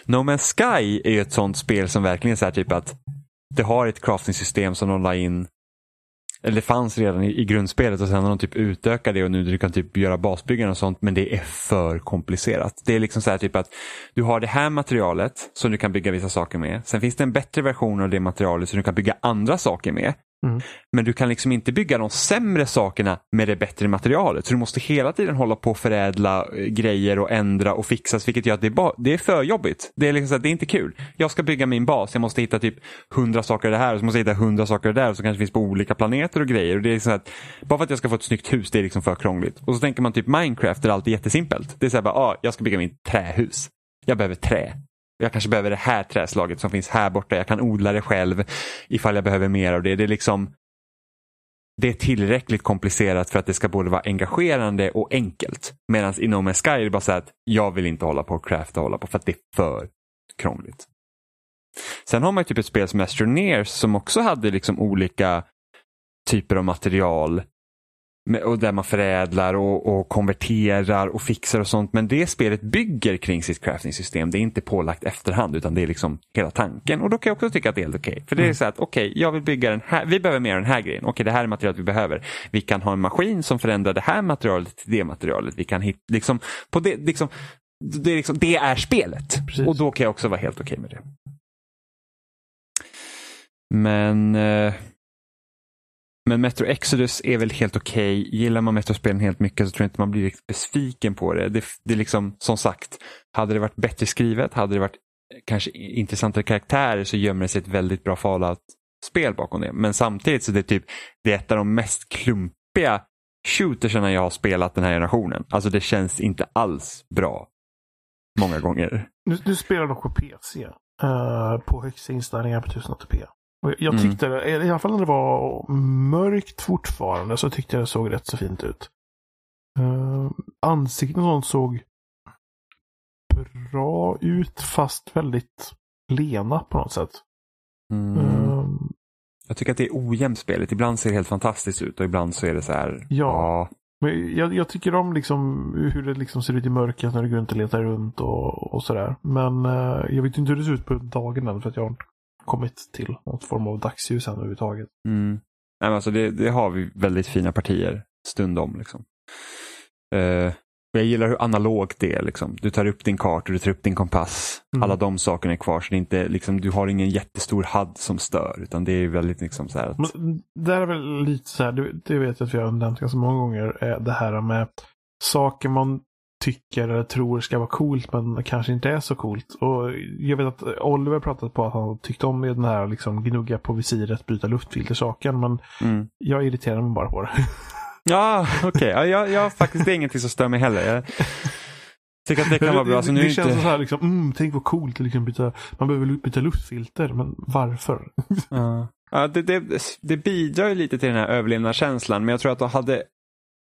No Man's Sky är ju ett sånt spel som verkligen är så här typ att det har ett crafting-system som de la in eller det fanns redan i, i grundspelet och sen har de typ utökat det och nu du kan typ göra basbyggande och sånt men det är för komplicerat. Det är liksom så här typ att du har det här materialet som du kan bygga vissa saker med. Sen finns det en bättre version av det materialet som du kan bygga andra saker med. Mm. Men du kan liksom inte bygga de sämre sakerna med det bättre materialet. Så du måste hela tiden hålla på och förädla eh, grejer och ändra och fixa vilket gör att det är, ba- det är för jobbigt. Det är, liksom så det är inte kul. Jag ska bygga min bas, jag måste hitta typ hundra saker det här och så måste jag hitta hundra saker där och så kanske finns på olika planeter och grejer. Och det är så att, bara för att jag ska få ett snyggt hus, det är liksom för krångligt. Och så tänker man typ Minecraft där allt är jättesimpelt. Det är så här bara, ah, jag ska bygga mitt trähus. Jag behöver trä. Jag kanske behöver det här träslaget som finns här borta. Jag kan odla det själv ifall jag behöver mer av det. Det är liksom det är tillräckligt komplicerat för att det ska både vara engagerande och enkelt. Medan i No Man's Sky är det bara så att jag vill inte hålla på och crafta och hålla på för att det är för krångligt. Sen har man typ ett spel som Astroneers som också hade liksom olika typer av material och där man förädlar och, och, konverterar och fixar och sånt. Men det spelet bygger kring sitt crafting-system. Det är inte pålagt efterhand utan det är liksom hela tanken. Och då kan jag också tycka att det är helt okej. Okay. För det är mm. så att okej, okay, jag vill bygga den här. Vi behöver mer av den här grejen. Okej, okay, det här är materialet vi behöver. Vi kan ha en maskin som förändrar det här materialet till det materialet. Vi kan hitta, liksom, på det, liksom, det, är liksom, det är spelet. Precis. Och då kan jag också vara helt okej med det. Men eh, men Metro Exodus är väl helt okej. Okay. Gillar man Metro-spelen helt mycket så tror jag inte man blir riktigt besviken på det. det. Det är liksom, som sagt, hade det varit bättre skrivet, hade det varit eh, kanske intressantare karaktärer så gömmer det sig ett väldigt bra Fallout-spel bakom det. Men samtidigt så det är typ, det är ett av de mest klumpiga shootersarna jag har spelat den här generationen. Alltså det känns inte alls bra. Många gånger. Nu, nu spelar de på PC. Uh, eh, på högsta inställningar på 1080p. Jag mm. tyckte, mm. i alla fall när det var mörkt fortfarande, så tyckte jag det såg rätt så fint ut. Uh, ansikten och sånt såg bra ut, fast väldigt lena på något sätt. Mm. Uh, jag tycker att det är ojämnt spelet. Ibland ser det helt fantastiskt ut och ibland så är det så här. Ja. ja. Men jag, jag, tycker om liksom hur det liksom ser ut i mörkret när du går runt och letar runt och, och sådär. Men uh, jag vet inte hur det ser ut på dagen än för att jag har kommit till något form av dagsljus än överhuvudtaget. Mm. Nej, alltså det, det, har vi väldigt fina partier stundom. Liksom. Uh, jag gillar hur analogt det är. Liksom. Du tar upp din karta, du tar upp din kompass. Mm. Alla de sakerna är kvar. Så det är inte, liksom, du har ingen jättestor HUD som stör. Utan det är väldigt liksom så här. Att... Men, det är väl lite så här, det, det vet jag att vi har nämnt ganska många gånger. Är det här med saker man tycker eller tror ska vara coolt men kanske inte är så coolt. Och jag vet att Oliver pratat på att han tyckte om den här liksom gnugga på visiret, byta luftfilter-saken. Men mm. jag irriterar mig bara på det. ja, okej. Okay. Ja, jag, jag, faktiskt, det är ingenting som stör mig heller. Jag tycker att det kan vara bra. Alltså, nu det känns inte... så här liksom, mm, tänk vad coolt, liksom byta, man behöver byta luftfilter, men varför? ja. ja det, det, det bidrar ju lite till den här överlevnadskänslan, men jag tror att de hade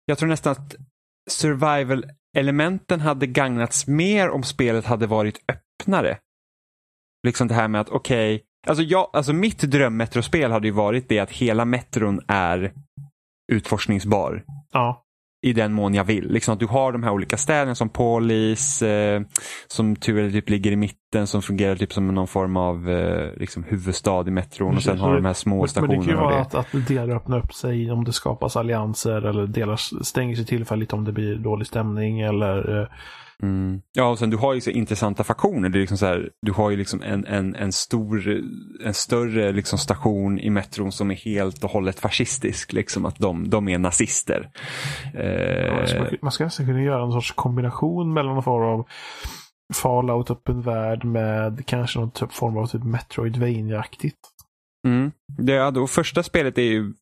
jag tror nästan att elementen hade gagnats mer om spelet hade varit öppnare. Liksom det här med att okej, okay, alltså, alltså mitt drömmetrospel hade ju varit det att hela metron är utforskningsbar. Ja i den mån jag vill. Liksom att du har de här olika städerna som Polis, eh, som tur typ ligger i mitten, som fungerar typ som någon form av eh, liksom huvudstad i metron Precis, och sen har du de här små stationerna. Men det kan ju vara att, att delar öppnar upp sig om det skapas allianser eller delar stänger sig tillfälligt om det blir dålig stämning eller eh, Mm. Ja, och sen du har ju så intressanta faktioner. Det är liksom så här, du har ju liksom en, en, en, stor, en större liksom station i metron som är helt och hållet fascistisk. Liksom att de, de är nazister. Eh... man ska nästan kunna göra en sorts kombination mellan någon form av Fallout öppen värld med kanske någon typ form av typ Metroidvania-aktigt. Mm. Det, då, första spelet är ju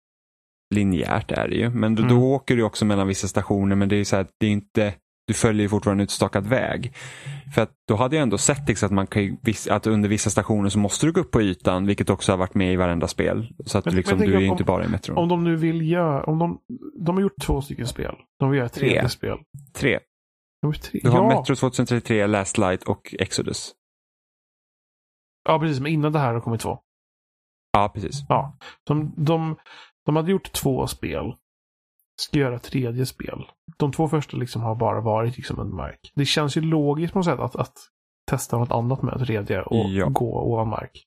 linjärt är det ju. Men då, mm. då åker du också mellan vissa stationer men det är så här, det är inte du följer fortfarande en utstakad väg. För att då hade jag ändå sett liksom, att, man kan, att under vissa stationer så måste du gå upp på ytan, vilket också har varit med i varenda spel. Så att Men- liksom, men du är om- inte bara i Metro. Om de nu vill göra... Om de, de har gjort två stycken spel. De vill göra ett tredje Tre. spel. Tre. Tre. Du har ja. Metro 2033, Last Light och Exodus. ja, precis. Men innan det här har kommit två. Ja, precis. Ja. De, de, de hade gjort två spel. Ska göra tredje spel. De två första liksom har bara varit liksom en mark. Det känns ju logiskt på något sätt att, att testa något annat med ett tredje och Ja. gå ovan mark.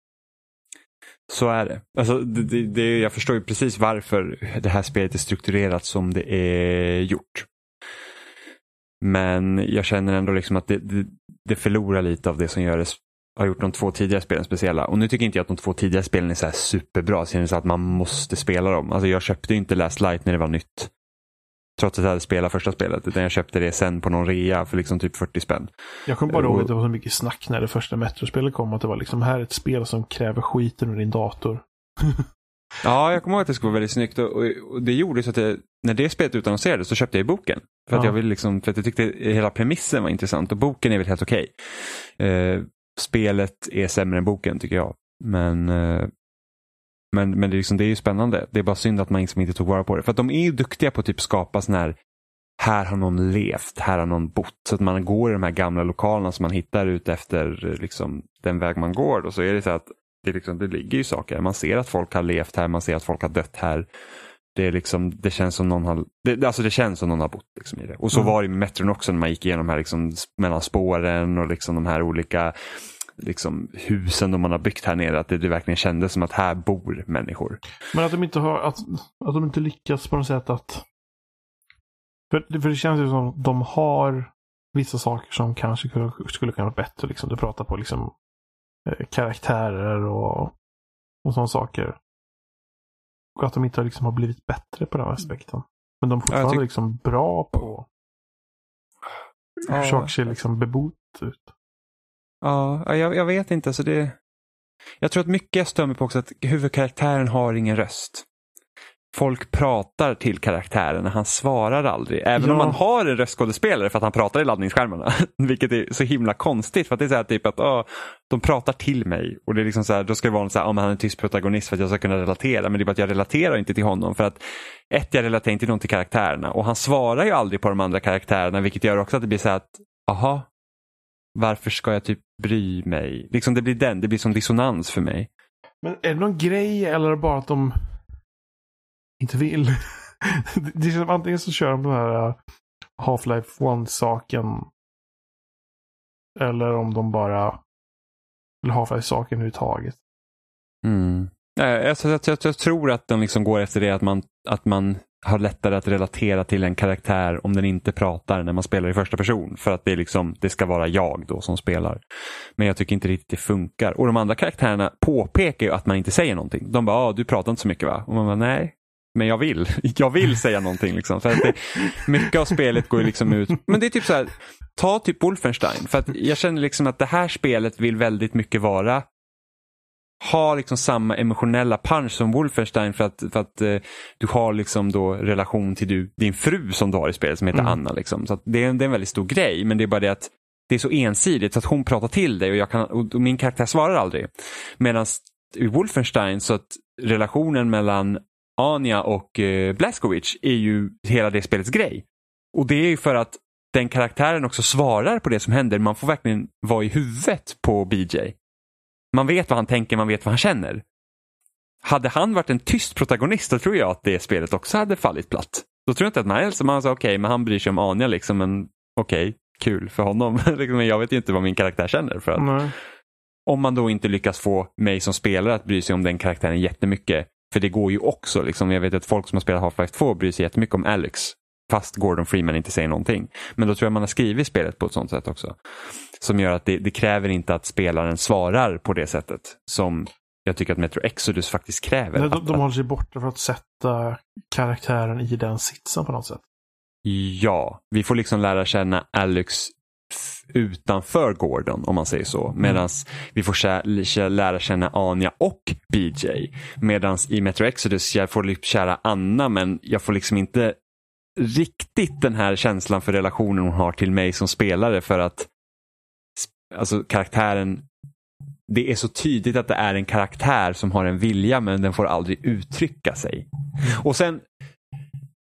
Så är det. Alltså, det, det, det. Jag förstår ju precis varför det här spelet är strukturerat som det är gjort. Men jag känner ändå liksom att det, det, det förlorar lite av det som gör det, har gjort de två tidigare spelen speciella. Och nu tycker inte jag att de två tidigare spelen är så superbra. Så det är så att man måste spela dem. Alltså jag köpte ju inte Last Light när det var nytt. Trots att jag hade spelat första spelet. Utan jag köpte det sen på någon rea för liksom typ 40 spänn. Jag kommer bara ihåg att det var så mycket snack när det första Metrospelet kom. Att det var liksom, här är ett spel som kräver skiten ur din dator. Ja, jag kommer ihåg att det skulle vara väldigt snyggt och, och, det gjorde så att jag, när det spelet utannonserades så köpte jag boken. För att Ja. jag ville liksom, för att jag tyckte hela premissen var intressant och boken är väl helt okej. Eh, spelet är sämre än boken tycker jag. Men, eh, men, men det, är liksom, det är ju spännande. Det är bara synd att man liksom inte tog vara på det. För att de är ju duktiga på att typ skapa sån här här har någon levt, här har någon bott. Så att man går i de här gamla lokalerna som man hittar ut efter liksom, den väg man går. Och så är det så att det, liksom, det ligger ju saker. Man ser att folk har levt här, man ser att folk har dött här. Det, är liksom, det känns som någon har, det, alltså det känns som någon har bott liksom, i det. Och så Mm. var det med Metron också när man gick igenom här liksom, mellan spåren och liksom de här olika liksom, husen de man har byggt här nere. Att det, det verkligen kändes som att här bor människor. Men att de inte har, att, att de inte lyckats på något sätt att... För, det- för det känns ju som att de har vissa saker som kanske skulle, skulle kunna vara bättre. Liksom. Du pratar på liksom eh, karaktärer och, och sådana saker. Och att de inte liksom har blivit bättre på den aspekten. Men de är fortfarande liksom bra på hur saker ser liksom bebott ut. Ja, ja, jag, jag vet inte. Alltså det... Jag tror att mycket jag stör mig på också att huvudkaraktären har ingen röst. Folk pratar till karaktären, han svarar aldrig. Även om Ja. man har en röstskådespelare för att han pratar i laddningsskärmarna. Vilket är så himla konstigt. För att det är så här typ att åh, de pratar till mig. Och det är liksom så här, då ska det vara så här, men han är en tyst protagonist för att jag ska kunna relatera. Men det är bara att jag relaterar inte till honom. För att ett, jag relaterar inte någon till karaktärerna. Och han svarar ju aldrig på de andra karaktärerna. Vilket gör också att det blir så här att, aha, varför ska jag typ bry mig? Liksom det blir den, det blir som dissonans för mig. Men är det någon grej eller är bara att de inte vill? det känns som antingen så kör de den här uh, Half-Life 1-saken. Eller om de bara vill Half-Life-saken överhuvudtaget. Mm. Jag, jag, jag, jag, jag tror att de liksom går efter det att man, att man har lättare att relatera till en karaktär om den inte pratar när man spelar i första person. För att det, är liksom, det ska vara jag då som spelar. Men jag tycker inte riktigt det funkar. Och de andra karaktärerna påpekar ju att man inte säger någonting. De bara, ah, du pratar inte så mycket va? Och man bara, nej. Men jag vill. Jag vill säga någonting. Liksom. För att det, mycket av spelet går ju liksom ut. Men det är typ så här, ta typ Wolfenstein. För att jag känner liksom att det här spelet vill väldigt mycket vara ha liksom samma emotionella punch som Wolfenstein för att, för att eh, du har liksom då relation till du, din fru som du har i spelet som heter Mm. Anna. Liksom. Så det, är, en- det är en väldigt stor grej men det är bara det att det är så ensidigt så att hon pratar till dig och, kan, och, min karaktär svarar aldrig. Medan i Wolfenstein så att relationen mellan Anja och eh, Blazkowicz är ju hela det spelets grej. Och det är ju för att den karaktären också svarar på det som händer. Man får verkligen vara i huvudet på BJ. Man vet vad han tänker, man vet vad han känner. Hade han varit en tyst protagonist då tror jag att det spelet också hade fallit platt. Då tror jag inte att man, alltså man sa okej, men han bryr sig om Anja liksom, men okej, kul för honom. Liksom, men jag vet ju inte vad min karaktär känner. För att Nej. om man då inte lyckas få mig som spelare att bry sig om den karaktären jättemycket. För det går ju också, liksom, jag vet att folk som har spelat Half-Life 2 bryr sig jättemycket om Alex. Fast Gordon Freeman inte säger någonting. Men då tror jag man har skrivit spelet på ett sånt sätt också. Som gör att det, det kräver inte att spelaren svarar på det sättet. Som jag tycker att Metro Exodus faktiskt kräver. Nej, de, de håller sig borta för att sätta karaktären i den sitsen på något sätt. Ja, vi får liksom lära känna Alex utanför Gordon om man säger så. Medan vi får lära känna Anja och BJ. Medan i Metro Exodus jag får kära Anna men jag får liksom inte riktigt den här känslan för relationen hon har till mig som spelare för att alltså karaktären det är så tydligt att det är en karaktär som har en vilja men den får aldrig uttrycka sig. Och sen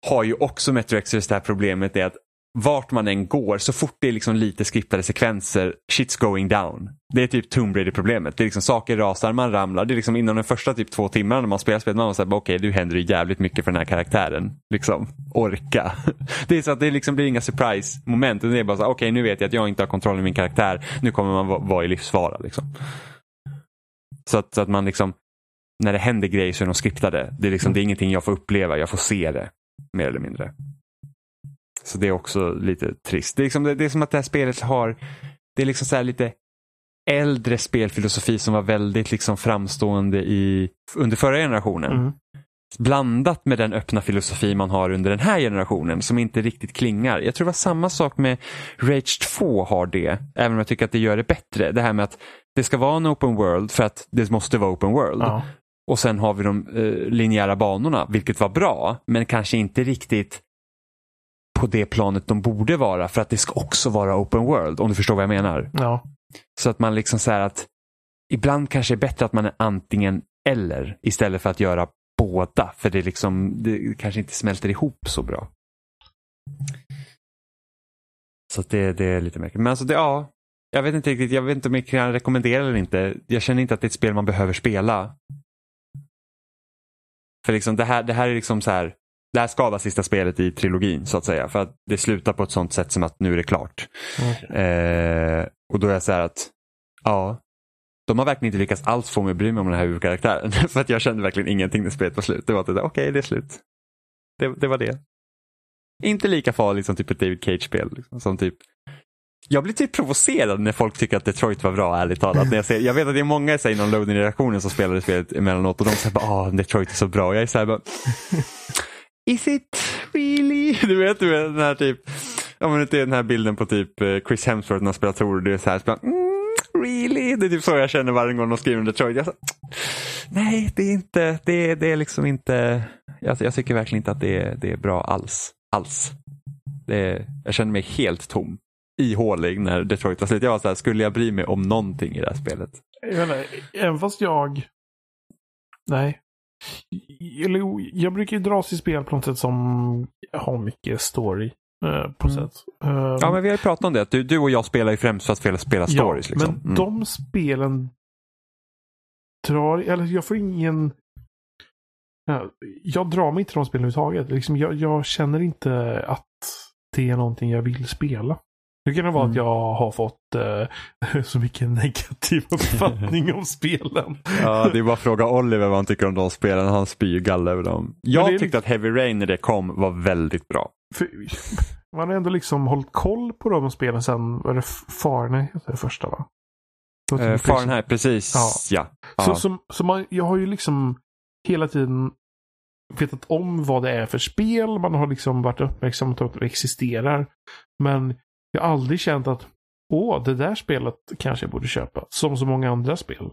har ju också Metro Exodus det här problemet är att vart man än går, så fort det är liksom lite skriptade sekvenser, shit's going down. Det är typ Tomb Raider-problemet. Det är liksom saker rasar, man ramlar. Det är liksom inom de första typ två timmarna när man spelar spelet, man var såhär, okej okay, nu händer det jävligt mycket för den här karaktären. Liksom, orka. Det är så att det liksom blir inga surprise-moment. Det är bara så okej okay, nu vet jag att jag inte har kontroll över min karaktär. Nu kommer man vara i livsfara. Liksom. Så, att, så att man liksom, när det händer grejer så är de skriptade. Det är, liksom, det är ingenting jag får uppleva, jag får se det. Mer eller mindre. Så det är också lite trist. Det är, liksom, det är som att det här spelet har, det är liksom så lite äldre spelfilosofi som var väldigt liksom framstående i, under förra generationen. Mm. Blandat med den öppna filosofi man har under den här generationen som inte riktigt klingar. Jag tror det var samma sak med Rage 2 har det, även om jag tycker att det gör det bättre. Det här med att det ska vara en open world för att det måste vara open world. Ja. Och sen har vi de eh, linjära banorna, vilket var bra, men kanske inte riktigt på det planet de borde vara för att det ska också vara open world, om du förstår vad jag menar. Ja. Så att man liksom säger att ibland kanske är bättre att man är antingen eller istället för att göra båda, för det, liksom, det kanske inte smälter ihop så bra. Så det, det är lite märkligt. Men alltså det, ja, jag vet inte riktigt, jag vet inte om jag kan rekommendera det eller inte. Jag känner inte att det är ett spel man behöver spela. För liksom det här, det här är liksom så här, det här ska vara sista spelet i trilogin så att säga. För att det slutar på ett sånt sätt som att nu är det klart. Okay. Eh, och då är jag så här att, ja, de har verkligen inte lyckats alls få mig att bry mig om den här huvudkaraktären. för att jag kände verkligen ingenting när spelet var slut. Det var att okej, okay, det är slut. Det, det, var det. Inte lika farligt som typ ett David Cage-spel. Liksom, som typ jag blir typ provocerad när folk tycker att Detroit var bra, ärligt talat. När jag, ser, jag vet att det är många inom loading-redaktionen som spelar det spelet emellanåt och de säger bara ah, Detroit är så bra. Och jag är så här bara, Is it really? Du vet, du vet den här typ, ja men det är den här bilden på typ eh, Chris Hemsworth när han spelar Tor. Det är så här, bara, mm, really? Det är typ så jag känner varje gång de skriver om Detroit. Jag så, Nej, det är inte, det, det är liksom inte, jag, jag tycker verkligen inte att det är, det är bra alls. Alls. Det, jag känner mig helt tom ihålig när Detroit var slut. Jag var så här, skulle jag bry mig om någonting i det här spelet? Jag menar, även fast jag... Nej. Jag brukar ju dras i spel på något sätt som har mycket story. Uh, på mm. sätt. Ja, men vi har ju pratat om det. Du, du och jag spelar ju främst för att spela, spela stories. Ja, liksom. men mm. de spelen drar... Eller jag får ingen... Jag drar mig inte till de spelen överhuvudtaget. Liksom, jag, jag känner inte att det är någonting jag vill spela. Nu kan det vara mm. att jag har fått uh, så mycket negativ uppfattning om spelen. Ja, det är bara att fråga Oliver vad han tycker om de spelen. Han spyr galla över dem. Jag tyckte liksom... att Heavy Rain när det kom var väldigt bra. För, man har ändå liksom hållit koll på de spelen sen, var det Fahrenheit det första va? Uh, Fahrenheit, precis. Ja. ja. Så, så, så man, jag har ju liksom hela tiden vetat om vad det är för spel. Man har liksom varit uppmärksam på att det existerar. Men jag har aldrig känt att åh, det där spelet kanske jag borde köpa. Som så många andra spel.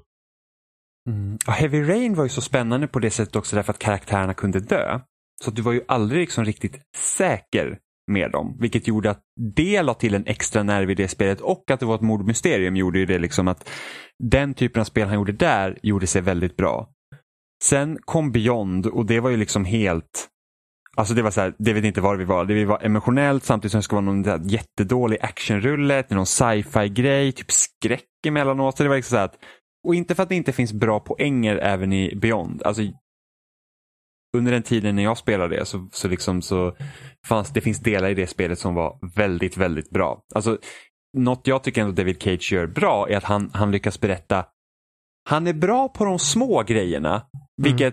Mm. Och Heavy Rain var ju så spännande på det sättet också därför att karaktärerna kunde dö. Så du var ju aldrig liksom riktigt säker med dem. Vilket gjorde att det la till en extra nerv i det spelet och att det var ett mordmysterium gjorde ju det liksom att den typen av spel han gjorde där gjorde sig väldigt bra. Sen kom Beyond och det var ju liksom helt Alltså det var så här, det vet inte var vi var. Det var emotionellt samtidigt som det skulle vara någon jättedålig actionrulle, någon sci-fi grej, typ skräck emellanåt. Så det var liksom så att, och inte för att det inte finns bra poänger även i Beyond. Alltså, under den tiden när jag spelade det så, så, liksom så fanns det finns delar i det spelet som var väldigt, väldigt bra. Alltså, något jag tycker ändå David Cage gör bra är att han, han lyckas berätta han är bra på de små grejerna, mm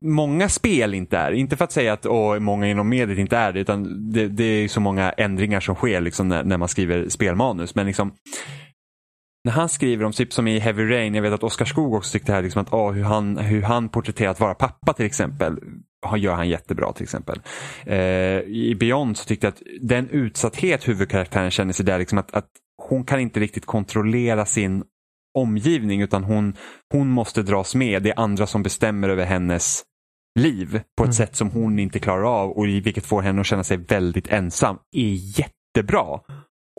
många spel inte är. Inte för att säga att åh, många inom mediet inte är det, utan det, det är så många ändringar som sker liksom, när, när, man skriver spelmanus. Men liksom, när han skriver om, typ som i Heavy Rain, jag vet att Oskar Skog också tyckte här, liksom att åh, hur, han, hur han porträtterar att vara pappa till exempel, gör han jättebra till exempel. Eh, I Beyond så tyckte jag att den utsatthet huvudkaraktären känner sig där, liksom att, att hon kan inte riktigt kontrollera sin omgivning utan hon, hon måste dras med. Det är andra som bestämmer över hennes liv på ett Mm. sätt som hon inte klarar av och vilket får henne att känna sig väldigt ensam är jättebra.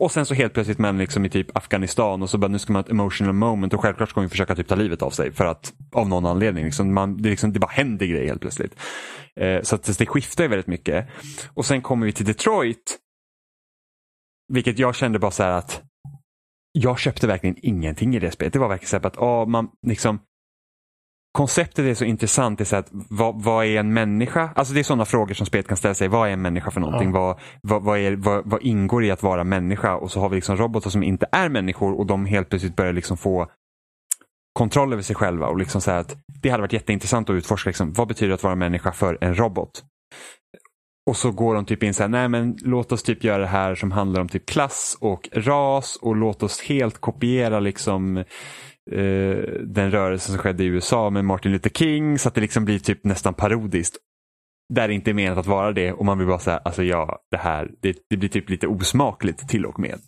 Och sen så helt plötsligt man liksom i typ Afghanistan och så bara nu ska man ha ett emotional moment och självklart ska hon försöka typ ta livet av sig för att av någon anledning. Liksom man, det, liksom, det bara händer grejer helt plötsligt. Eh, så att det skiftar ju väldigt mycket. Och sen kommer vi till Detroit. Vilket jag kände bara så här att jag köpte verkligen ingenting i det spelet. Det var verkligen så här att ah, man liksom Konceptet är så intressant. Det är så att, vad, vad är en människa? Alltså det är sådana frågor som spelet kan ställa sig. Vad är en människa för någonting? Ja. Vad, vad, vad, är, vad, vad ingår i att vara människa? Och så har vi liksom robotar som inte är människor och de helt plötsligt börjar liksom få kontroll över sig själva. Och liksom så att det hade varit jätteintressant att utforska. Liksom, vad betyder det att vara människa för en robot? Och så går de typ in så här, nej men låt oss typ göra det här som handlar om typ klass och ras och låt oss helt kopiera liksom eh, den rörelsen som skedde i USA med Martin Luther King så att det liksom blir typ nästan parodiskt. Där det inte är menat att vara det och man vill bara säga, alltså ja, det här, det, det blir typ lite osmakligt till och med.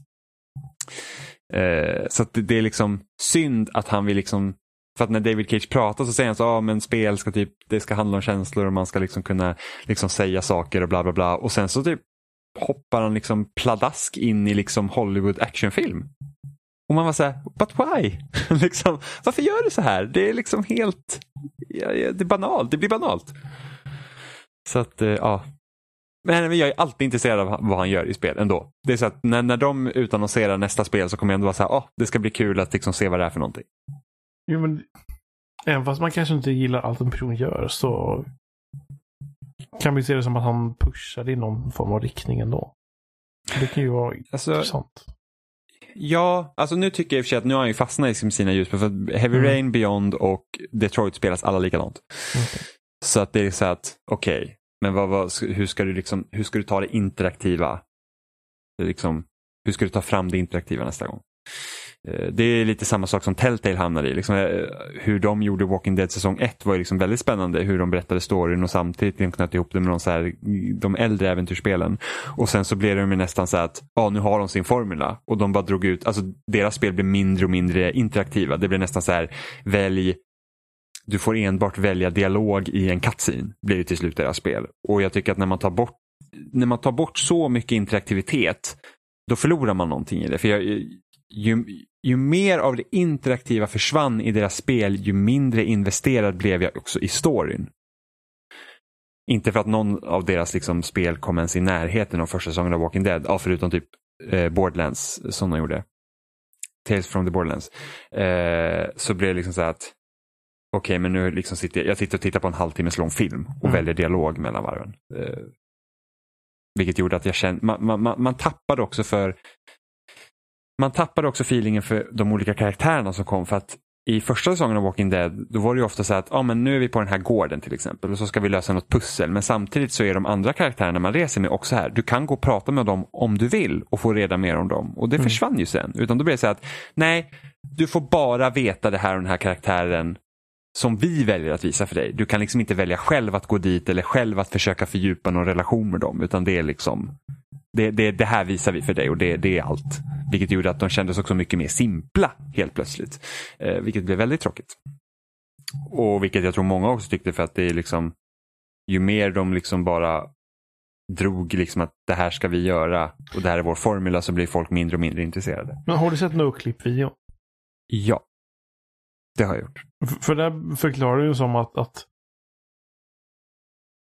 Eh, så att det, det är liksom synd att han vill liksom för att när David Cage pratar så säger han så, ja ah, men spel ska typ, det ska handla om känslor och man ska liksom kunna liksom säga saker och bla bla bla. Och sen så typ hoppar han liksom pladask in i liksom Hollywood actionfilm. Och man var så här, but why? liksom, varför gör du så här? Det är liksom helt, ja, ja, det är banalt, det blir banalt. Så att, eh, ja. Men men jag är alltid intresserad av vad han gör i spel ändå. Det är så att när, när de utannonserar nästa spel så kommer jag ändå vara så här, oh, det ska bli kul att liksom se vad det är för någonting. Jo, men, även fast man kanske inte gillar allt en person gör så kan vi se det som att han pushar i någon form av riktning ändå. Det kan ju vara Alltså, intressant. Ja, alltså nu tycker jag i och för sig att nu har han ju fastnat i sina ljusspel. För att Heavy Mm. Rain, Beyond och Detroit spelas alla likadant. Okej. Så att det är så att, okej, men vad, vad, hur, ska du liksom, hur ska du ta det interaktiva? Liksom, hur ska du ta fram det interaktiva nästa gång? Eh, det är lite samma sak som Telltale hamnar i. Liksom, eh, hur de gjorde Walking Dead säsong 1 var ju liksom väldigt spännande. Hur de berättade storyn och samtidigt liksom knöt ihop det med de, så här, de äldre äventyrsspelen. Och sen så blev det ju nästan så att ja, nu har de sin formula. Och de bara drog ut, alltså deras spel blev mindre och mindre interaktiva. Det blev nästan så här, välj du får enbart välja dialog i en cutscene, blir ju till slut deras spel. Och jag tycker att när man tar bort, när man tar bort så mycket interaktivitet, då förlorar man någonting i det. För jag, ju, ju mer av det interaktiva försvann i deras spel, ju mindre investerad blev jag också i storyn. Inte för att någon av deras liksom, spel kom ens i närheten av första säsongen av Walking Dead, ja, förutom typ eh, Borderlands som de gjorde. Tales from the Borderlands. Eh, så blev det liksom så att okej, men nu liksom sitter jag, jag sitter och tittar på en halvtimmes lång film och Mm. väljer dialog mellan varven. Eh, vilket gjorde att jag kände, man, man, man, man tappade också för man tappade också feelingen för de olika karaktärerna som kom för att i första säsongen av Walking Dead då var det ju ofta så att ah, men nu är vi på den här gården till exempel och så ska vi lösa något pussel men samtidigt så är de andra karaktärerna man reser med också här. Du kan gå och prata med dem om du vill och få reda mer om dem och det Mm. försvann ju sen. Utan då blev det så att nej, du får bara veta det här och den här karaktären som vi väljer att visa för dig. Du kan liksom inte välja själv att gå dit eller själv att försöka fördjupa någon relation med dem utan det är liksom det, det, det här visar vi för dig och det, det är allt. Vilket gjorde att de kändes också mycket mer simpla helt plötsligt. Eh, vilket blev väldigt tråkigt. Och vilket jag tror många också tyckte för att det är liksom ju mer de liksom bara drog liksom att det här ska vi göra och det här är vår formula så blir folk mindre och mindre intresserade. Men har du sett NoClip-videon? Ja, det har jag gjort. F- För där förklarar du ju som att, att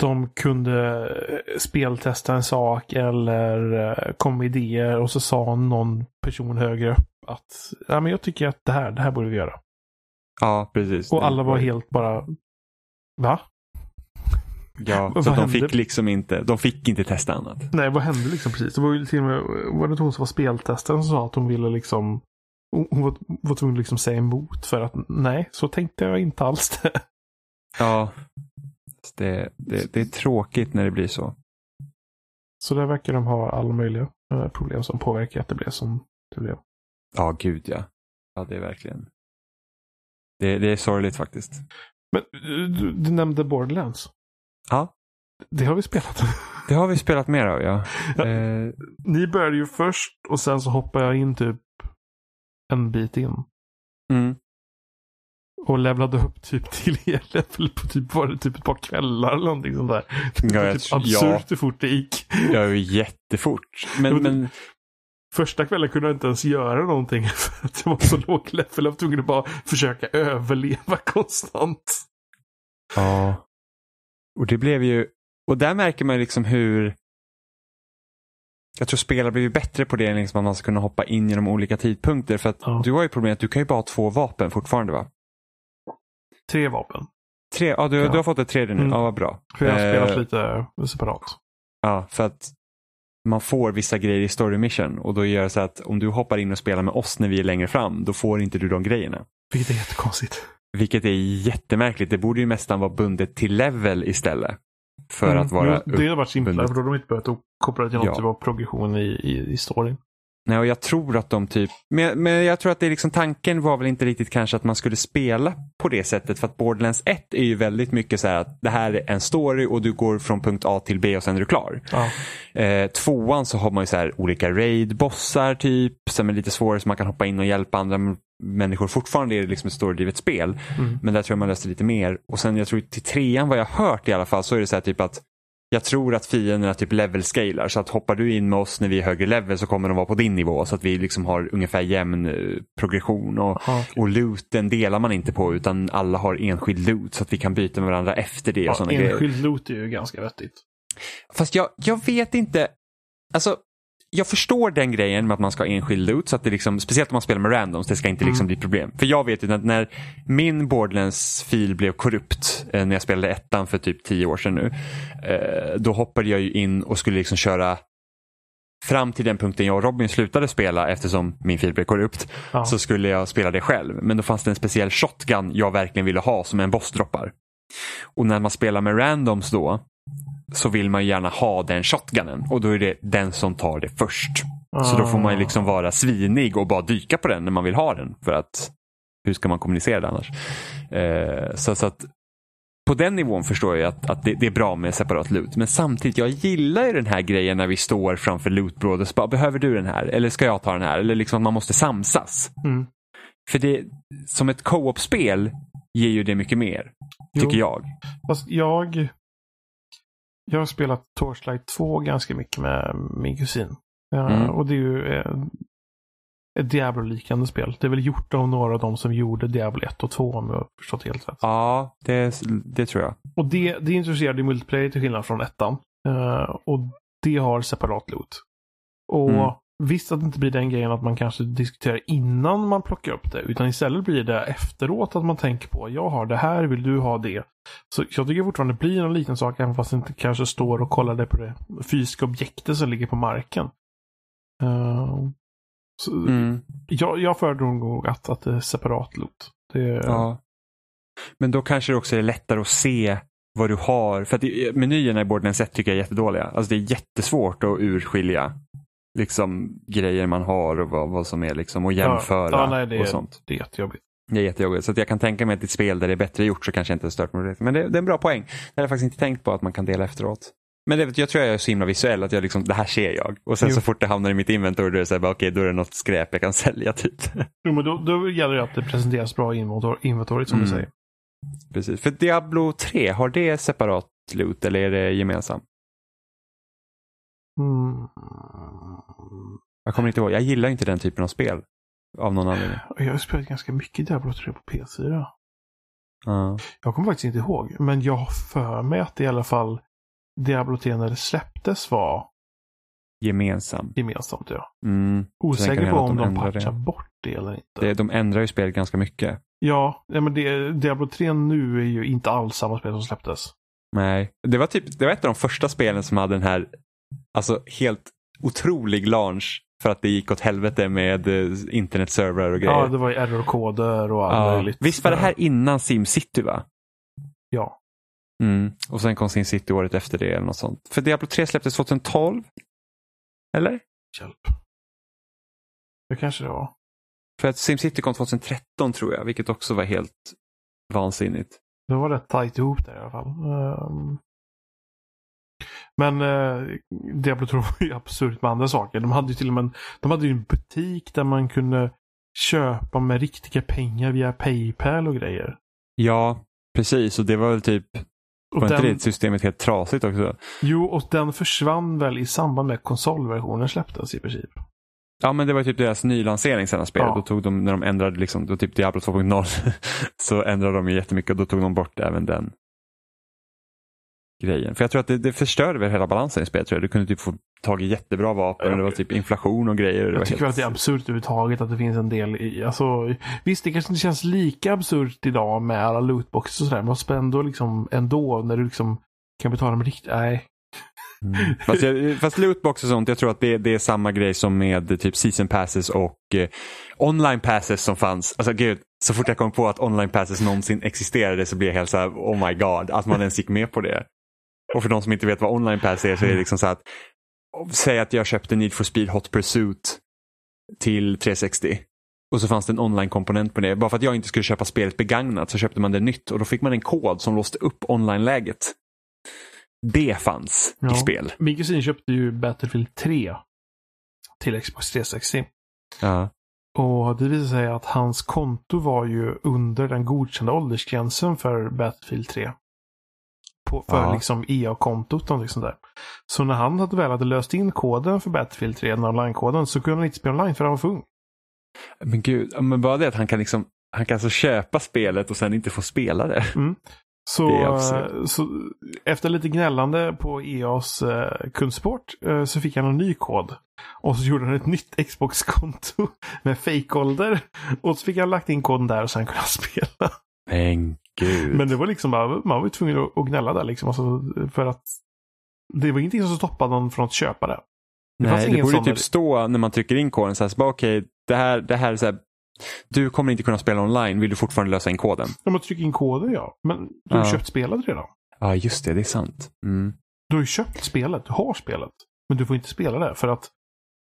de kunde eh, speltesta en sak eller eh, kom med idéer och så sa någon person högre upp att ja, men jag tycker att det här, det här borde vi göra. Ja, precis. Och alla var helt bara Va? Ja, så de hände? fick liksom inte, de fick inte testa annat. Nej, vad hände liksom precis? Det var ju till och med, var det hon som var speltestaren som sa att hon ville liksom hon var, var tvungen att liksom säga emot för att nej, så tänkte jag inte alls det. Ja, det, det, det är tråkigt när det blir så. Så där verkar de ha alla möjliga eh, problem som påverkar att det blev som det blev. Ja, gud ja. Ja, det är verkligen. Det, det är sorgligt faktiskt. Men eh, du, du nämnde Borderlands. Ja, Det har vi spelat. det har vi spelat mer av ja. Ja. Eh, Ni började ju först och sen så hoppade jag in typ en bit in. mm. Och levlade upp typ till E-level på typ, var det typ ett par kvällar eller någonting sånt där. Det Ja, var typ absurt ja. hur fort det gick. Ju jättefort. Men, men Första kvällen kunde jag inte ens göra någonting för att jag var så låg level. Jag var tvungen att bara försöka överleva konstant. Ja. Och det blev ju, och där märker man liksom hur jag tror spelare blir bättre på det, liksom att man ska kunna hoppa in genom olika tidpunkter. För att Ja. du har ju problemet att du kan ju bara ha två vapen fortfarande va? Tre vapen. Tre, ja du, Ja. du har fått ett tredje nu, Mm. ja vad bra. För jag har Eh, spelat lite separat. Ja, för att man får vissa grejer i story mission och då gör det så att om du hoppar in och spelar med oss när vi är längre fram, då får inte du de grejerna. Vilket är jättekonstigt. Vilket är jättemärkligt. Det borde ju nästan vara bundet till level istället. För Mm, att vara Det hade varit simplare för då hade de inte behövt koppla det till någon Ja. typ av progression i, i, i storyn. Nej, och jag tror att de typ, men, men jag tror att det är liksom tanken var väl inte riktigt kanske att man skulle spela på det sättet för att Borderlands 1 är ju väldigt mycket så här att det här är en story och du går från punkt A till B och sen är du klar. Ja. Eh, tvåan så har man ju så här olika raid-bossar typ som är lite svårare så man kan hoppa in och hjälpa andra människor. Fortfarande är det liksom ett storydrivet spel Mm. men där tror jag man löste lite mer. Och sen jag tror till trean vad jag hört i alla fall så är det så här typ att jag tror att fienderna typ level-scalar så att hoppar du in med oss när vi är högre level så kommer de vara på din nivå så att vi liksom har ungefär jämn eh, progression och, Ja, och looten delar man inte på utan alla har enskild loot så att vi kan byta med varandra efter det och ja, sådana grejer. enskild loot är ju ganska vettigt. Fast jag, jag vet inte, alltså jag förstår den grejen med att man ska ha enskild loot, så att det liksom, speciellt om man spelar med randoms, det ska inte liksom Mm. bli problem. För jag vet ju att när min Borderlands-fil blev korrupt, eh, när jag spelade ettan för typ tio år sedan nu, eh, då hoppade jag ju in och skulle liksom köra fram till den punkten jag och Robin slutade spela eftersom min fil blev korrupt, Ja. så skulle jag spela det själv. Men då fanns det en speciell shotgun jag verkligen ville ha som en boss droppar. Och när man spelar med randoms då, så vill man gärna ha den shotgunen och då är det den som tar det först. Så då får man ju Ah. liksom vara svinig och bara dyka på den när man vill ha den. För att hur ska man kommunicera det annars? Eh, så, så att på den nivån förstår jag att, att det, det är bra med separat loot. Men samtidigt, jag gillar ju den här grejen när vi står framför lootbråd och så bara, behöver du den här? Eller ska jag ta den här? Eller liksom att man måste samsas. Mm. För det, som ett co-op-spel ger ju det mycket mer, Jo. tycker jag. Fast jag... Jag har spelat Torchlight 2 ganska mycket med min kusin. Ja, Mm. Och det är ju eh, ett Diablo-liknande spel. Det är väl gjort av några av de som gjorde Diablo 1 och 2 om jag har förstått helt rätt. Ja, det, det tror jag. Och det, det är intresserad i multiplayer till skillnad från ettan. Eh, och det har separat loot. Och Mm. Visst att det inte blir den grejen att man kanske diskuterar innan man plockar upp det. Utan istället blir det efteråt att man tänker på jag har det här, vill du ha det? Så jag tycker fortfarande det blir en liten sak även fast det inte kanske står och kollar det på det fysiska objektet som ligger på marken. Eh, så Mm. jag, jag föredrar nog att, att det är separat loot. Det, Ja. Men då kanske det också är lättare att se vad du har. För att menyerna i Borderlands 1 tycker jag är jättedåliga. Alltså det är jättesvårt att urskilja liksom, grejer man har och vad, vad som är liksom, och jämföra ja, nej, det, och sånt. det är jättejobbigt. Det är jättejobbigt. Så jag kan tänka mig att ett spel där det är bättre gjort så kanske jag inte stört mig. Men det, det är en bra poäng. Det hade jag faktiskt inte tänkt på att man kan dela efteråt. Men det, jag tror jag är så himla visuell att jag liksom, det här ser jag. Och sen Jo. så fort det hamnar i mitt inventory då är det så här, okej då är det något skräp jag kan sälja typ. Jo, men då, då gäller det att det presenteras bra i inventor- inventoriet som du Mm. säger. Precis. För Diablo 3, har det separat loot eller är det gemensamt? Mm. Jag kommer inte ihåg. Jag gillar inte den typen av spel. Av någon anledning. Jag har spelat ganska mycket Diablo 3 på PS4. Ja. Jag kommer faktiskt inte ihåg. Men jag har för mig att det i alla fall Diablo 3 när det släpptes var Gemensam. gemensamt. Ja. Mm. Osäker på om de de patchar det. bort det eller inte. Det, de ändrar ju spelet ganska mycket. Ja, ja, men det, Diablo 3 nu är ju inte alls samma spel som släpptes. Nej. Det var, typ, det var ett av de första spelen som hade den här alltså helt otrolig launch för att det gick åt helvete med eh, internetservrar och grejer. Ja, det var ju errorkoder och allt Ja. möjligt. Visst var det här innan SimCity va? Ja. Mm. Och sen kom SimCity året efter det eller något sånt. För Diablo 3 släpptes 2012? Eller? Hjälp. Det kanske det var. För att SimCity kom 2013 tror jag, vilket också var helt vansinnigt. Det var rätt tajt ihop där i alla fall. Ehm. Men uh, Diablo 2 var ju absurt med andra saker. De hade ju till och med en, de hade ju en butik där man kunde köpa med riktiga pengar via Paypal och grejer. Ja, precis. Och det var väl typ, Och var inte den, det systemet helt trasigt också? jo, och den försvann väl i samband med konsolversionen släpptes i princip. Ja, men det var typ deras nylansering sen av spelet. Ja. Då tog de, när de ändrade liksom, då typ Diablo 2.0 så ändrade de ju jättemycket och då tog de bort även den grejen. För jag tror att det, det förstörde väl hela balansen i spelet. Tror jag. Du kunde typ få tag i jättebra vapen och det var typ inflation och grejer. Jag tycker helt- att det är absurt överhuvudtaget att det finns en del i, alltså, visst det kanske inte känns lika absurt idag med alla lootboxes och sådär, men man ändå liksom, ändå när du liksom kan betala med riktigt, nej. Mm. Fast, jag, fast lootbox och sånt, jag tror att det, det är samma grej som med typ season passes och eh, online passes som fanns. Alltså gud, så fort jag kom på att online passes någonsin existerade så blev jag helt så här, oh my god, att man ens gick med på det. Och för de som inte vet vad online pass är så är det liksom så att, säg att jag köpte Need for Speed Hot Pursuit till 360. Och så fanns det en online-komponent på det. Bara för att jag inte skulle köpa spelet begagnat så köpte man det nytt och då fick man en kod som låste upp online-läget. Det fanns Ja. i spel. Min kusin köpte ju Battlefield 3 till Xbox 360. Ja. Och det visade sig att hans konto var ju under den godkända åldersgränsen för Battlefield 3. På, för Ja. liksom EA-kontot och sånt där. Så när han hade väl hade löst in koden för Battlefield 3, den online-koden, så kunde han inte spela online för han var för ung. Men gud, men bara det att han kan liksom han kan alltså köpa spelet och sen inte få spela det. Så, Det är absurt. eh, så efter lite gnällande på EAs eh, kundsport eh, så fick han en ny kod. Och så gjorde han ett nytt Xbox-konto med fake-ålder. Och så fick han lagt in koden där och sen kunde han spela. Men gud. Men det var liksom man var ju tvungen att, gnälla där liksom. Alltså, för att det var ingenting som stoppade någon från att köpa det. det Nej, det borde sån typ stå när man trycker in koden så här, okej, det här, det här är så här, du kommer inte kunna spela online, vill du fortfarande lösa in koden? Ja, man trycker in koden ja. Men du har Ja. köpt spelet redan. Ja, just det, det är sant. Mm. Du har ju köpt spelet, du har spelet. Men du får inte spela det för att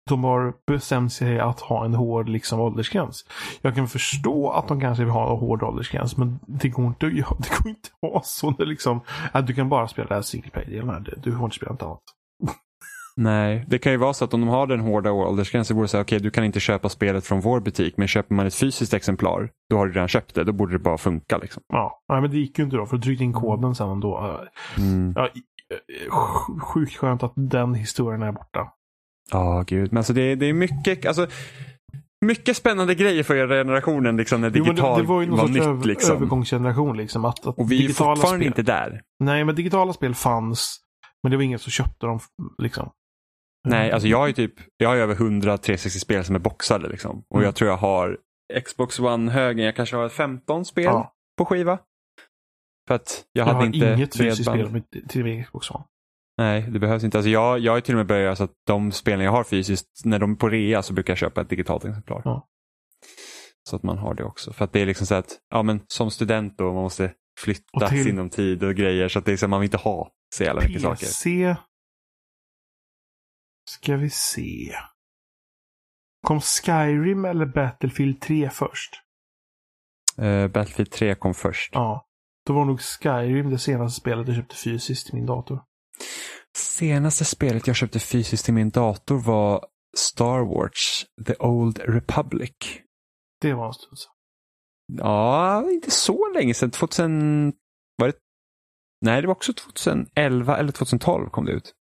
de har bestämt sig att ha en hård liksom, åldersgräns. Jag kan förstå att de kanske vill ha en hård åldersgräns men det går inte, göra- det går inte att ha så liksom, att du kan bara spela det här single play-delen. Du får inte spela något annat. Nej, det kan ju vara så att om de har den hårda åldersgränsen borde säga okej, du kan inte köpa spelet från vår butik, men köper man ett fysiskt exemplar, då har du redan köpt det, då borde det bara funka. Liksom. Ja, nej, men det gick ju inte då för du tryckte in koden sen ändå. Mm. Ja, eh, sj- sjukt skönt att den historien är borta. Ja, gud. Men alltså det, det är mycket, alltså, mycket spännande grejer för er generationen liksom, när Jo, digital det, det var ju någon var nytt. över, liksom. övergångsgeneration liksom. Att, att Och vi är fortfarande spel, inte där. Nej, men digitala spel fanns. Men det var ingen som köpte dem liksom. Nej, alltså jag har ju typ, jag har över 100 360-spel som är boxade liksom. Och Mm. jag tror jag har Xbox One-högen, jag kanske har 15 spel Ja. på skiva. För att jag, Jag hade har inte inget fysiskt spel till Xbox One. Nej, det behövs inte. Alltså jag, jag har till och med börjat så att de spelen jag har fysiskt, när de är på rea så brukar jag köpa ett digitalt exemplar. Ja. Så att man har det också. För att det är liksom så att, ja men som student då, man måste flytta till- sinom tid och grejer. Så att det är så att man vill inte ha så jävla mycket saker. PC. Ska vi se. Kom Skyrim eller Battlefield 3 först? Uh, Battlefield 3 kom först. Ja. Då var nog Skyrim det senaste spelet jag köpte fysiskt i min dator. Senaste spelet jag köpte fysiskt till min dator var Star Wars The Old Republic. Det var en stund sedan. Ja, inte så länge sedan. 2000... Var det... Nej, det var också 2011 eller 2012 kom det ut.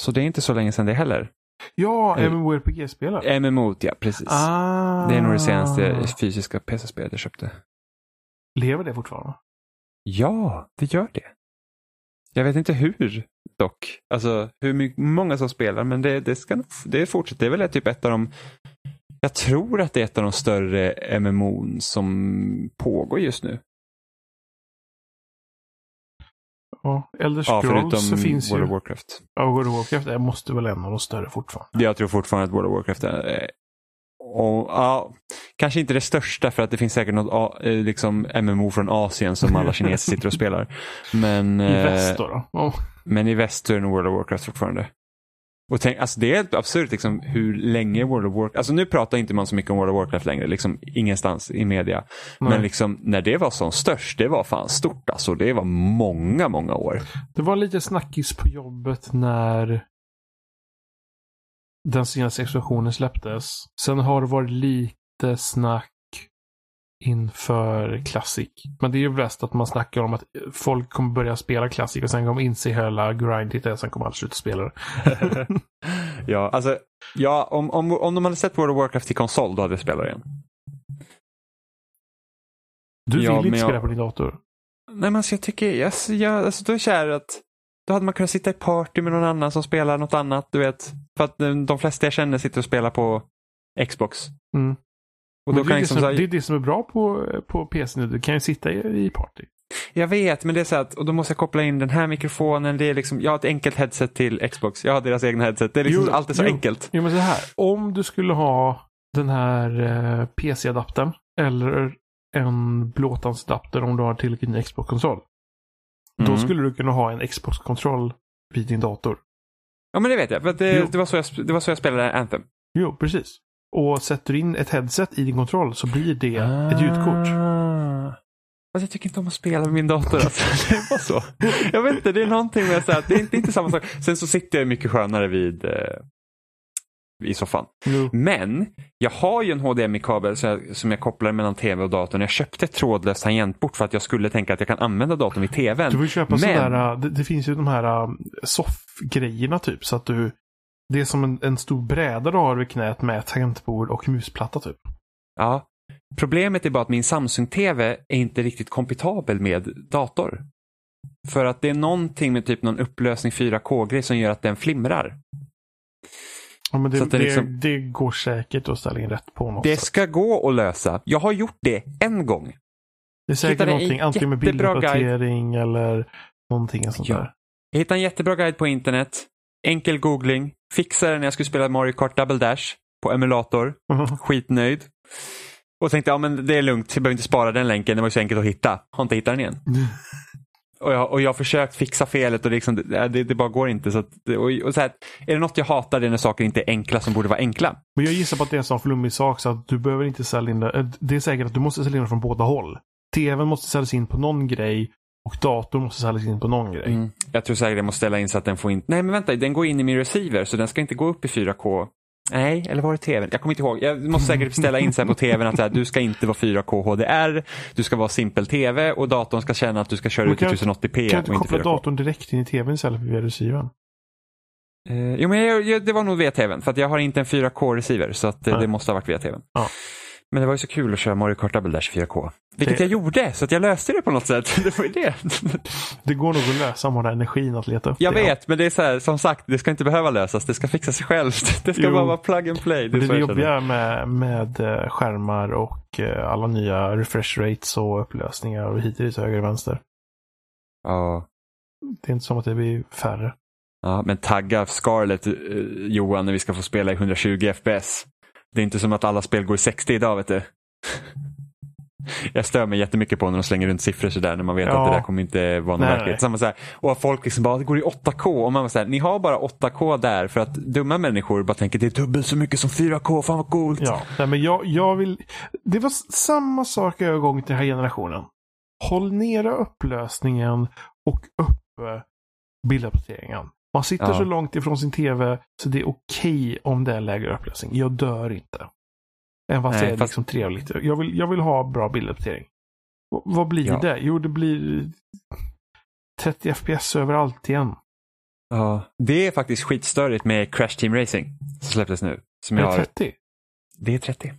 Så det är inte så länge sedan det heller. Ja, Eh, MMORPG-spelare. MMO, ja precis. Ah. Det är nog det senaste fysiska PC-spelet jag köpte. Lever det fortfarande? Ja, det gör det. Jag vet inte hur dock. Alltså hur många som spelar, men det, det ska det fortsätter. Det är väl typ ett av de jag tror att det är ett av de större MMO'n som pågår just nu. Ja, Elder Ja, Scrolls så finns World ju... of Warcraft. Ja, World of Warcraft är, måste väl en av de större fortfarande. Jag tror fortfarande att World of Warcraft är och, ja, kanske inte det största för att det finns säkert något eh, liksom MMO från Asien som alla kineser sitter och spelar. Men, I eh, väst då. då. Ja. men i väst så är det nog World of Warcraft fortfarande. Och tänk, alltså det är helt absurt liksom, hur länge World of Warcraft, alltså nu pratar inte man så mycket om World of Warcraft längre, liksom ingenstans i media. Nej. Men liksom när det var som störst, det var fan stort alltså. Det var många, många år. Det var lite snackis på jobbet när den senaste expansionen släpptes. Sen har det varit lite snack inför Classic. Men det är ju bäst att man snackar om att folk kommer börja spela Classic och sen kommer inse hela grindigt är. Sen kommer alla sluta spela det. ja, alltså, ja, om, om, om de hade sett World of Warcraft i konsol då hade jag spelat igen. Du vill Ja, inte men jag- spela på din dator? Nej men alltså jag tycker, jag, jag, alltså, då är jag kär att då hade man kunnat sitta i party med någon annan som spelar något annat, du vet. För att eh, de flesta jag känner sitter och spelar på Xbox. Mm. Och då det, kan det, liksom, som, det är det som är bra på, på PC nu. Du kan ju sitta i, i party. Jag vet, men det är så att, och då måste jag koppla in den här mikrofonen. Det är liksom, jag har ett enkelt headset till Xbox. Jag har deras egna headset. Det är liksom Jo, alltid så jo. enkelt. Jo men så här. Om du skulle ha den här eh, PC-adaptern eller en blåtandsadapter om du har tillräckligt med Då Mm. skulle du kunna ha en Xbox-kontroll vid din dator. Ja men det vet jag, för att det, det, var så jag, det var så jag spelade Anthem. Jo, precis. Och sätter du in ett headset i din kontroll så blir det ett ljudkort. Ah. Fast jag tycker inte om att spela med min dator. Alltså. Det var så. Jag vet inte, det är någonting med så här, det är inte, inte samma sak. Sen så sitter jag mycket skönare vid eh, i soffan. Jo. Men jag har ju en HDMI-kabel som jag kopplar mellan tv och datorn. Jag köpte ett trådlöst tangentbort för att jag skulle tänka att jag kan använda datorn vid tvn. Du vill köpa Men- sådär, äh, det, det finns ju de här äh, soffgrejerna typ. Så att du, det är som en, en stor bräda du har vid knät med tangentbord och musplatta typ. Ja. Problemet är bara att min Samsung-TV är inte riktigt kompatibel med dator. För att det är någonting med typ någon upplösning 4K-grej som gör att den flimrar. Ja, det, det det, liksom- det går säkert att ställa in rätt på något Det sätt. ska gå att lösa. Jag har gjort det en gång. Det är säkert hittade någonting, antingen med bilduppdatering eller någonting sånt Ja. där. Jag hittade en jättebra guide på internet. Enkel googling. Fixade när jag skulle spela Mario Kart Double Dash på emulator. Skitnöjd. Och tänkte, ja men det är lugnt, jag behöver inte spara den länken, det var ju så enkelt att hitta. Har inte hittat den igen. Och jag, och jag har försökt fixa felet och liksom, det, det, bara går inte. Så att, och, och så här, är det något jag hatar det är när saker inte är enkla som borde vara enkla. Men jag gissar på att det är en sån flummig sak så att du behöver inte sälja in det. äh, Det är säkert att du måste sälja in det från båda håll. TVn måste säljas in på någon grej och datorn måste säljas in på någon grej. Mm. Jag tror säkert jag måste ställa in så att den får in... Nej men vänta, den går in i min receiver så den ska inte gå upp i 4K. Nej, eller var det tvn? Jag kommer inte ihåg. Jag måste säkert ställa in här på tvn att så här, du ska inte vara 4K HDR, du ska vara simpel tv och datorn ska känna att du ska köra ut i kan- 1080p Kan du inte koppla 4K. datorn direkt in i tvn istället för via receivern? Eh, jo men jag, jag, det var nog via tvn för att jag har inte en 4K-receiver så att, eh, det måste ha varit via tvn. Ja. Men det var ju så kul att köra Mario Kart Double Dash 4K. Vilket Det- jag gjorde, så att jag löste det på något sätt. Det var ju det. Det går nog att lösa om man har energin att leta upp Jag det. vet, men det är så här, som sagt, det ska inte behöva lösas. Det ska fixa sig självt. Det ska Jo. bara vara plug and play. Det är det känner. jobbiga med, med eh, skärmar och eh, alla nya refresh rates och upplösningar och hit och höger och vänster. Ja. Det är inte som att det blir färre. ja, men tagga Scarlett, eh, Johan, när vi ska få spela i 120 FPS. Det är inte som att alla spel går i 60 idag, vet du. Jag stör mig jättemycket på när de slänger runt siffror sådär när man vet Ja. att det där kommer inte vara någon verklighet. Samma så här, och folk liksom bara, det går i 8K och man var så här, ni har bara 8K där för att dumma människor bara tänker det är dubbelt så mycket som 4K, fan vad coolt. Ja, nej, men jag, jag vill... Det var samma sak övergång till den här generationen. Håll nere upplösningen och uppe bilduppdateringen. Man sitter Ja. så långt ifrån sin tv så det är okej om det är lägre upplösning. Jag dör inte. Än Nej, det är fast- liksom trevligt. Jag vill, jag vill ha bra bilduppdatering. Vad blir Ja. det? Jo, det blir 30 FPS överallt igen. Ja, det är faktiskt skitstörigt med Crash Team Racing som släpptes nu. Som Är jag det har 30? Det är 30.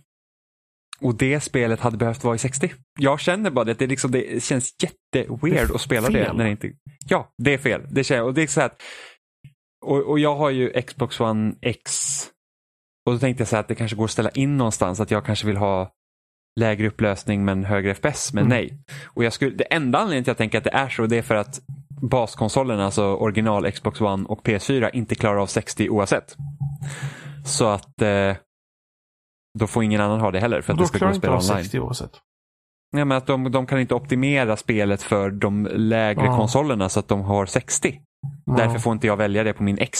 Och det spelet hade behövt vara i 60. Jag känner bara det, det, liksom, det känns jätteweird att spela det. fel. När det inte... Ja, det är fel. Det känns, och det är så här att, och, och jag har ju Xbox One X. Och då tänkte jag så här att det kanske går att ställa in någonstans att jag kanske vill ha lägre upplösning men högre FPS, men Mm. nej. Och jag skulle, det enda anledningen till att jag tänker att det är så, det är för att baskonsolerna, alltså original Xbox One och PS4, inte klarar av 60 oavsett. Så att eh, då får ingen annan ha det heller för att det ska gå att spela online. 60 oavsett. Nej, men att de, de kan inte optimera spelet för de lägre Ja. konsolerna så att de har 60. Ja. Därför får inte jag välja det på min X.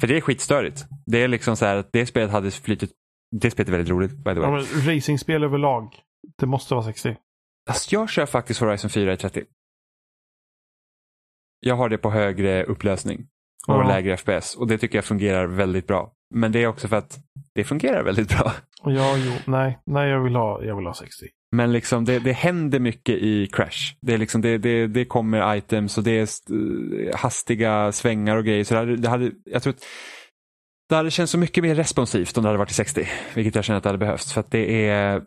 För det är skitstörigt. Det är liksom så här att det spelet hade flytit. Det spelet är väldigt roligt by the way. Ja, men racingspel överlag. Det måste vara 60. Alltså, jag kör faktiskt Horizon 4 i 30. Jag har det på högre upplösning. och Ja. lägre FPS. Och det tycker jag fungerar väldigt bra. Men det är också för att det fungerar väldigt bra. Ja, jo, nej, nej jag, vill ha, jag vill ha 60. Men liksom det, det händer mycket i Crash. Det, är liksom, det, det, det kommer items och det är st- hastiga svängar och grejer. Så det hade, det hade, jag tror att det hade känts så mycket mer responsivt om det hade varit i 60. Vilket jag känner att det hade behövts. För att det är,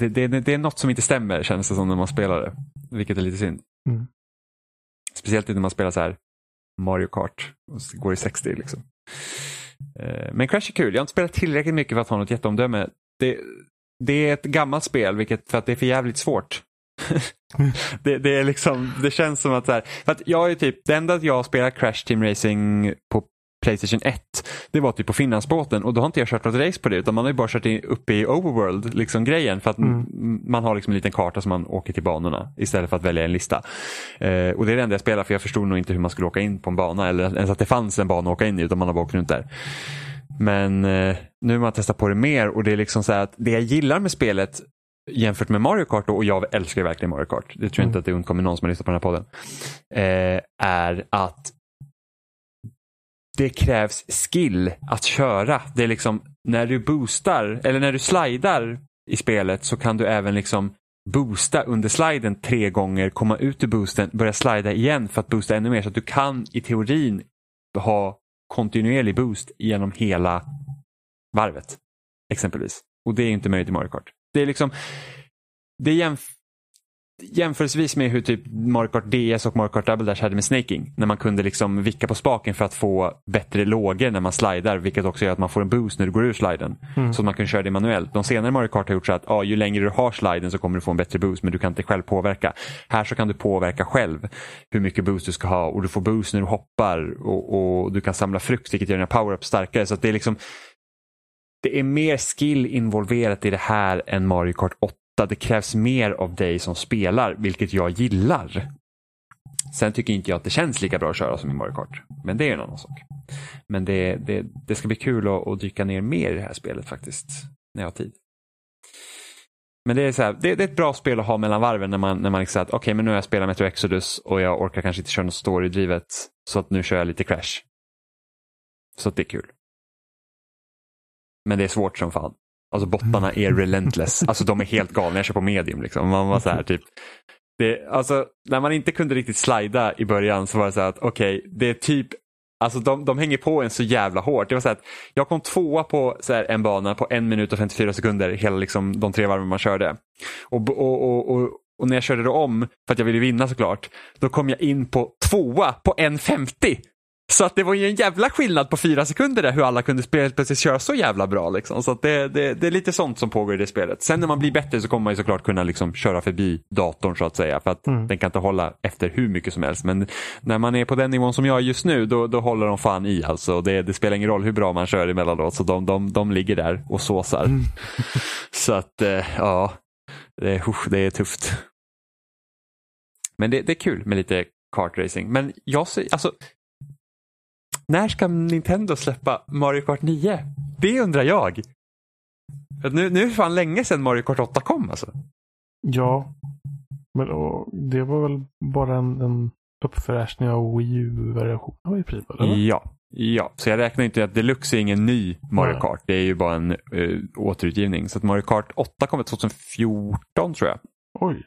det, det, det är något som inte stämmer känns det som när man spelar det. Vilket är lite synd. Mm. Speciellt när man spelar så här Mario Kart och går i 60 liksom. Eh, Men Crash är kul. Jag har inte spelat tillräckligt mycket för att ha något jätteomdöme. Det, det är ett gammalt spel vilket för att det är för jävligt svårt. det, det, är liksom, det känns som att så här, för att jag är typ, det enda att jag spelar Crash Team Racing på Playstation 1, det var typ på Finlandsbåten och då har inte jag kört något race på det utan man har ju bara kört i, uppe i Overworld liksom grejen för att Mm. man har liksom en liten karta som man åker till banorna istället för att välja en lista. Eh, och det är det enda jag spelar för jag förstod nog inte hur man skulle åka in på en bana eller ens att det fanns en bana att åka in i utan man har bara åkt runt där. Men eh, nu har man testat på det mer och det är liksom så här att det jag gillar med spelet jämfört med Mario Kart då, och jag älskar verkligen Mario Kart, det tror jag inte Mm. att det undkommer någon som har lyssnat på den här podden, eh, är att det krävs skill att köra. Det är liksom när du boostar eller när du slidar i spelet så kan du även liksom boosta under sliden tre gånger, komma ut ur boosten, börja slida igen för att boosta ännu mer. Så att du kan i teorin ha kontinuerlig boost genom hela varvet. Exempelvis. Och det är inte möjligt i Mario Kart. Det är liksom det är jämf jämförelsevis med hur typ Mario Kart DS och Mario Kart Double Dash hade med snaking. När man kunde liksom vicka på spaken för att få bättre lågor när man slidar. Vilket också gör att man får en boost när du går ur sliden. Mm. Så att man kan köra det manuellt. De senare Mario Kart har gjort så att ja, ju längre du har sliden så kommer du få en bättre boost men du kan inte själv påverka. Här så kan du påverka själv hur mycket boost du ska ha och du får boost när du hoppar och, och du kan samla frukt vilket gör dina power-ups starkare. Så det är liksom det är mer skill involverat i det här än Mario Kart 8. Det krävs mer av dig som spelar, vilket jag gillar. Sen tycker inte jag att det känns lika bra att köra som i Mario Kart. Men det är en annan sak. Men det, det, det ska bli kul att, att dyka ner mer i det här spelet faktiskt. När jag har tid. Men det är, så här, det, det är ett bra spel att ha mellan varven när man, när man liksom säger att okej men nu har jag spelat Metro Exodus och jag orkar kanske inte köra något storydrivet. Så att nu kör jag lite Crash. Så att det är kul. Men det är svårt som fan. Alltså bottarna är relentless. Alltså de är helt galna. Jag kör på medium liksom. Man var så här typ. Det, alltså när man inte kunde riktigt slida i början så var det så här att okej, det är typ Alltså de, de hänger på en så jävla hårt. Det var så att jag kom tvåa på så här, en bana på en minut och 54 sekunder hela liksom, de tre varven man körde. Och, och, och, och, och när jag körde det om, för att jag ville vinna såklart, då kom jag in på tvåa på 1.50. Så att det var ju en jävla skillnad på fyra sekunder där hur alla kunde spela, plötsligt köra så jävla bra. Liksom. Så att det, det, det är lite sånt som pågår i det spelet. Sen när man blir bättre så kommer man ju såklart kunna liksom köra förbi datorn så att säga. För att Mm. den kan inte hålla efter hur mycket som helst. Men när man är på den nivån som jag är just nu då, då håller de fan i alltså. Det, det spelar ingen roll hur bra man kör emellanåt. Så de, de, de ligger där och såsar. Mm. Så att eh, ja, det, det är tufft. Men det, det är kul med lite kartracing. Men jag säger, alltså när ska Nintendo släppa Mario Kart 9? Det undrar jag. Nu, nu är det fan länge sedan Mario Kart 8 kom alltså. Ja. Men och, det var väl bara en, en uppfräschning av Wii U-versionen i princip? Ja, ja. Så jag räknar inte att Deluxe är ingen ny Mario Nej. Kart. Det är ju bara en uh, återutgivning. Så att Mario Kart 8 kommer 2014 tror jag. Oj.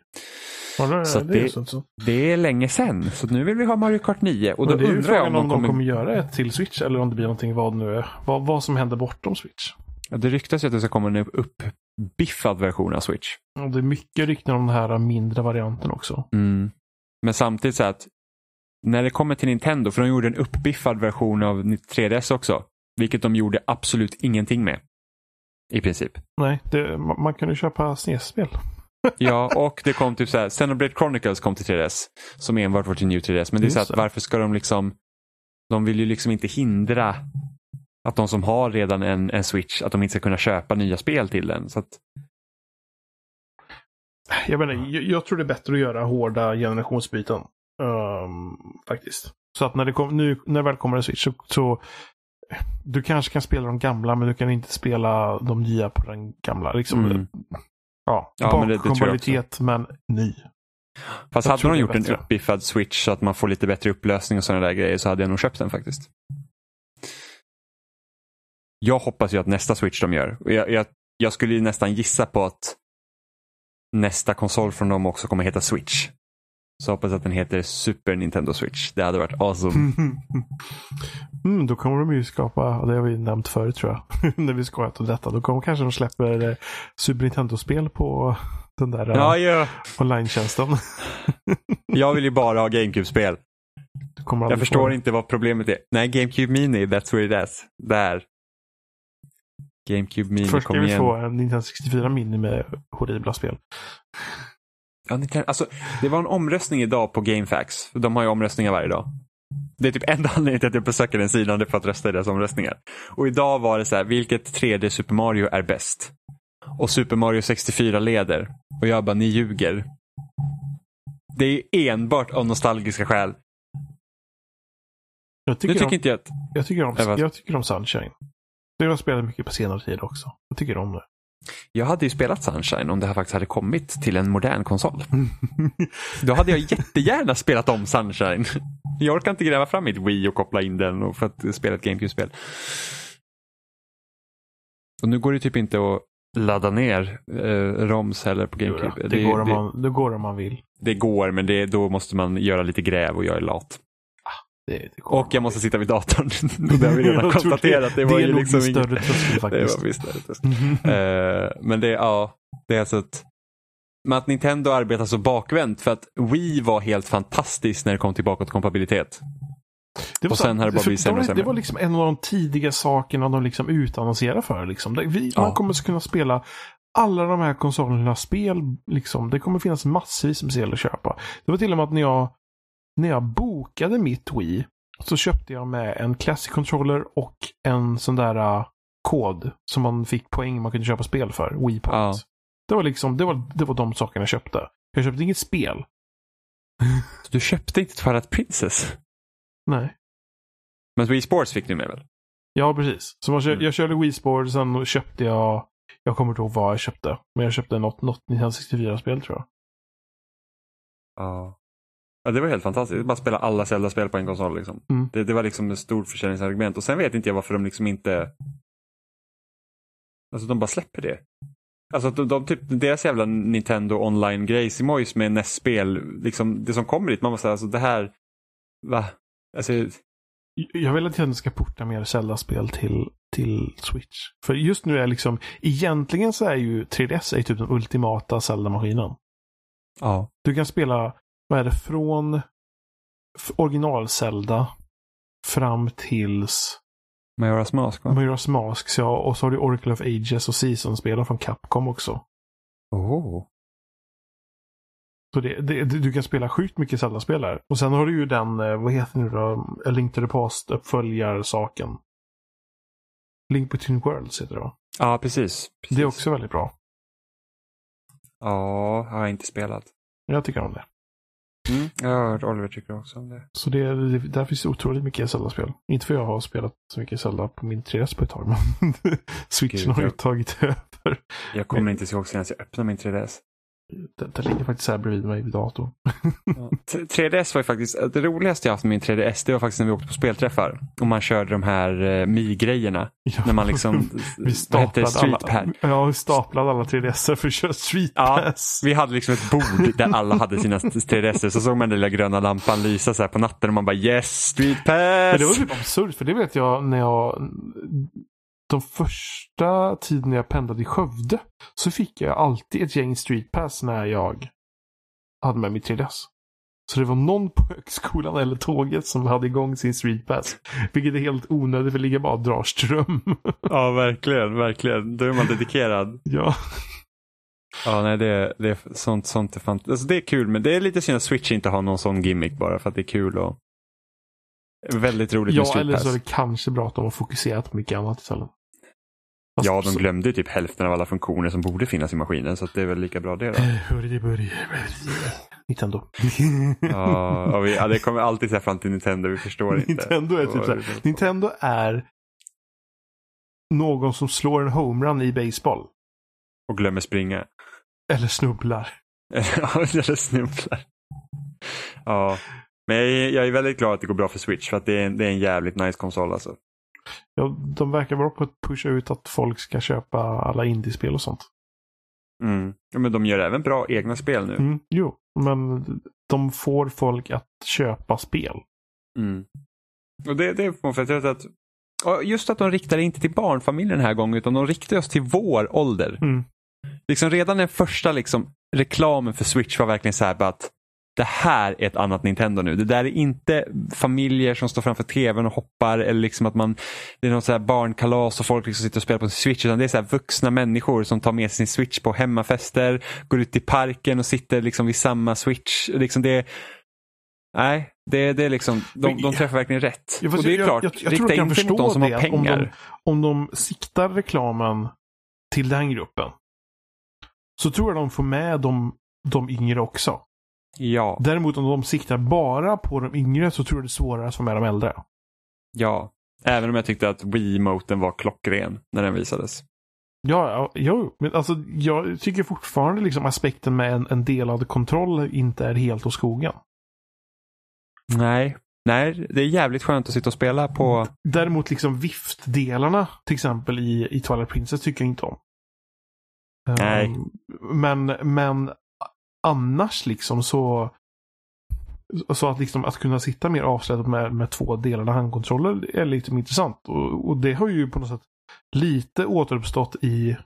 Ja, det, Så det, det- är. Det är länge sedan. Så nu vill vi ha Mario Kart 9. Och då det är undrar jag om de kommer... kommer göra ett till Switch eller om det blir någonting vad nu är. Vad, vad som händer bortom Switch. Ja, det ryktas ju att det ska komma en uppbiffad version av Switch. Och det är mycket rykten om den här mindre varianten också. Mm. Men samtidigt så att när det kommer till Nintendo, för de gjorde en uppbiffad version av 3DS också, vilket de gjorde absolut ingenting med. I princip. Nej, det, man, man kunde köpa SNES-spel. Ja, och det kom typ så här, Xenoblade Chronicles kom till 3DS, som enbart var till New 3DS. Men det är så Just att det. varför ska de liksom, de vill ju liksom inte hindra att de som har redan en, en Switch, att de inte ska kunna köpa nya spel till den. Så att, Jag, menar, jag, jag tror det är bättre att göra hårda generationsbyten. Ehm, faktiskt. Så att när det, kom, nu, när det väl kommer en Switch så, så du kanske kan spela de gamla men du kan inte spela de nya på den gamla. Liksom, Mm. Ja, Ja, men det- det tror jag bakkompatibilitet men ny. Fast Jag hade de gjort en bättre. uppiffad switch så att man får lite bättre upplösning och sådana där grejer så hade jag nog köpt den faktiskt. Jag hoppas ju att nästa switch de gör, jag, jag, jag skulle ju nästan gissa på att nästa konsol från dem också kommer heta switch. Så hoppas att den heter Super Nintendo Switch. Det hade varit awesome. Mm, då kommer de ju skapa, det har vi nämnt förut tror jag, när vi skojat om detta. Då kommer kanske de släpper eh, Super Nintendo-spel på den där eh, Ja, ja. online-tjänsten. Jag vill ju bara ha GameCube-spel. Jag förstår det. inte vad problemet är. Nej, GameCube Mini, that's where it is. Där. GameCube Mini, Först ska kom vi igen. få en Nintendo 64 Mini med horribla spel. Ja, Nintendo, alltså, det var en omröstning idag på GameFAQs. De har ju omröstningar varje dag. Det är typ enda anledningen till att jag besöker den sidan, det är för att rösta i deras omröstningar. Och idag var det så här, vilket 3D Super Mario är bäst? Och Super Mario 64 leder. Och jag bara, ni ljuger. Det är enbart av nostalgiska skäl. Jag tycker, Nu tycker om, inte jag att... jag, tycker om, jag tycker om Sunshine. Det har jag spelat mycket på senare tid också. Jag tycker om det. Jag hade ju spelat Sunshine om det här faktiskt hade kommit till en modern konsol. Då hade jag jättegärna spelat om Sunshine. Jag orkar inte gräva fram mitt Wii och koppla in den och för att spela ett GameCube-spel. Och nu går det typ inte att ladda ner eh, ROMs heller på Jo GameCube. då, det, går om man, det går om man vill. det går, men det, då måste man göra lite gräv och jag är lat. Det, det Och jag måste sitta vid datorn. det har vi redan konstaterat. Det, det var är ju nog liksom en större tröskel Det faktiskt. var visst större tröskel. Eh, men det, ja, det är alltså ett... Men att Nintendo arbetar så bakvänt för att Wii var helt fantastiskt när det kom till bakåtkompatibilitet. Det var Och sen har det bara blivit sämre de- sämre. Det var liksom en av de tidiga sakerna de liksom utannonserade för. Liksom. Det- Vi, Ja. Man kommer att kunna spela alla de här konsolernas spel. Liksom. Det kommer finnas massvis med spel att köpa. Det var till och med att när jag, när jag bokade mitt Wii så köpte jag med en Classic Controller och en sån där uh, kod som man fick poäng man kunde köpa spel för. Wii Points. Ja. Det var liksom, det var, det var de sakerna jag köpte. Jag köpte inget spel. Du köpte inte Twilight Princess? Nej. Men Wii Sports fick du med väl? Ja, precis. Så kör, Mm. jag körde Wii Sport, sen köpte jag... Jag kommer inte ihåg vad jag köpte. Men jag köpte något, något Nintendo 64-spel tror jag. Ja. Ja, det var helt fantastiskt. Bara spela alla Zelda-spel på en konsol. Liksom. Mm. Det, det var liksom ett stort försäljningsargument. Och sen vet inte jag varför de liksom inte... Alltså de bara släpper det. Alltså de, de, typ, deras jävla Nintendo online-grej, Simojs med NES-spel, liksom, det som kommer dit, man måste säga alltså det här, va? Alltså, Jag vill att Nintendo ska porta mer Zelda-spel till, till Switch. För just nu är liksom... Egentligen så är ju 3DS är typ den ultimata Zelda-maskinen. ja. Du kan spela, vad är det, från f- original-Zelda fram tills Majora's Mask va? Majora's Mask, ja. Och så har du Oracle of Ages och Season-spelen från Capcom också. Oh. Så det, det, det, du kan spela sjukt mycket Zelda-spel där. Och sen har du ju den, eh, vad heter nu då, A Link to the Past uppföljarsaken. Link Between Worlds heter det va? Ja, precis. precis. Det är också väldigt bra. Ja, har jag inte spelat. Jag tycker om det. Mm. Jag har hört Oliver tycker också om det. Så det, det, där finns det otroligt mycket Zelda-spel. Inte för jag har spelat så mycket Zelda på min 3DS på ett tag, men Switchen Gud, har ju jag- tagit över. Jag kommer inte ihåg senast jag öppnade min 3DS. Den, den ligger faktiskt här bredvid mig vid datorn. Ja. T- 3DS var ju faktiskt, det roligaste jag haft med min 3DS det var faktiskt när vi åkte på spelträffar. Och man körde de här uh, Mi-grejerna. Ja. När man liksom, Vi staplade Street alla, ja, vi staplade alla 3DS för att köra Street Ja, Pass. Vi hade liksom ett bord där alla hade sina 3DS. Så såg man den lilla gröna lampan lysa så här på natten och man bara yes, Street Men Pass! det var typ absurt, för det vet jag när jag... De första tiden jag pendlade i Skövde så fick jag alltid ett gäng Street Pass när jag hade med mitt 3DS. Så det var någon på högskolan eller tåget som hade igång sin Street Pass. Vilket är helt onödigt för det ligger bara och drar ström. Ja, verkligen, verkligen. Då är man dedikerad. ja. Ja, nej, det, det är sånt, sånt är fan, alltså det är kul, men det är lite synd att Switch inte har någon sån gimmick bara för att det är kul och väldigt roligt med ja, Street eller så är det kanske bra att de har fokuserat på mycket annat istället. Fast- Ja, de glömde typ hälften av alla funktioner som borde finnas i maskinen, så att det är väl lika bra det då. Eh, Nintendo. Ja, vi, ja det kommer alltid säga fram till Nintendo, vi förstår inte. Nintendo är typ så här, Nintendo är någon som slår en homerun i baseball. Och glömmer springa. Eller snubblar. Eller snubblar. Ja, men jag är, jag är väldigt glad att det går bra för Switch för att det är, en, det är en jävligt nice konsol alltså. Ja, de verkar bra på att pusha ut att folk ska köpa alla indiespel och sånt. Mm. Ja, men de gör även bra egna spel nu. Mm, jo, men de får folk att köpa spel. Mm. Och det, det är för att, att och just att de riktar inte till barnfamiljer den här gången utan de riktar oss till vår ålder. Mm. Liksom redan den första liksom, reklamen för Switch var verkligen så här att det här är ett annat Nintendo nu. Det där är inte familjer som står framför tvn och hoppar eller liksom att man det är något så här barnkalas och folk liksom sitter och spelar på sin Switch. Utan det är så vuxna människor som tar med sin Switch på hemmafester, går ut i parken och sitter liksom vid samma Switch. Liksom det, nej, det, det är liksom, de, de träffar verkligen rätt. Ja, och det är jag, klart, jag, jag, rikta jag in sig mot de som har pengar. Om de, om de siktar reklamen till den gruppen så tror jag de får med de, de yngre också. Ja. Däremot om de siktar bara på de yngre så tror jag det är svårare att få med de äldre. Ja, även om jag tyckte att Wii-moten var klockren när den visades. Ja, ja, jo, men alltså jag tycker fortfarande liksom aspekten med en, en delad kontroll inte är helt åt skogen. Nej, nej, det är jävligt skönt att sitta och spela på... Däremot liksom viftdelarna till exempel i, i Twilight Princess tycker jag inte om. Nej. Um, men, men annars liksom så så att, liksom, att kunna sitta mer avslappnat med, med två delade handkontroller är lite intressant. Och, och, det har ju på något sätt lite återuppstått i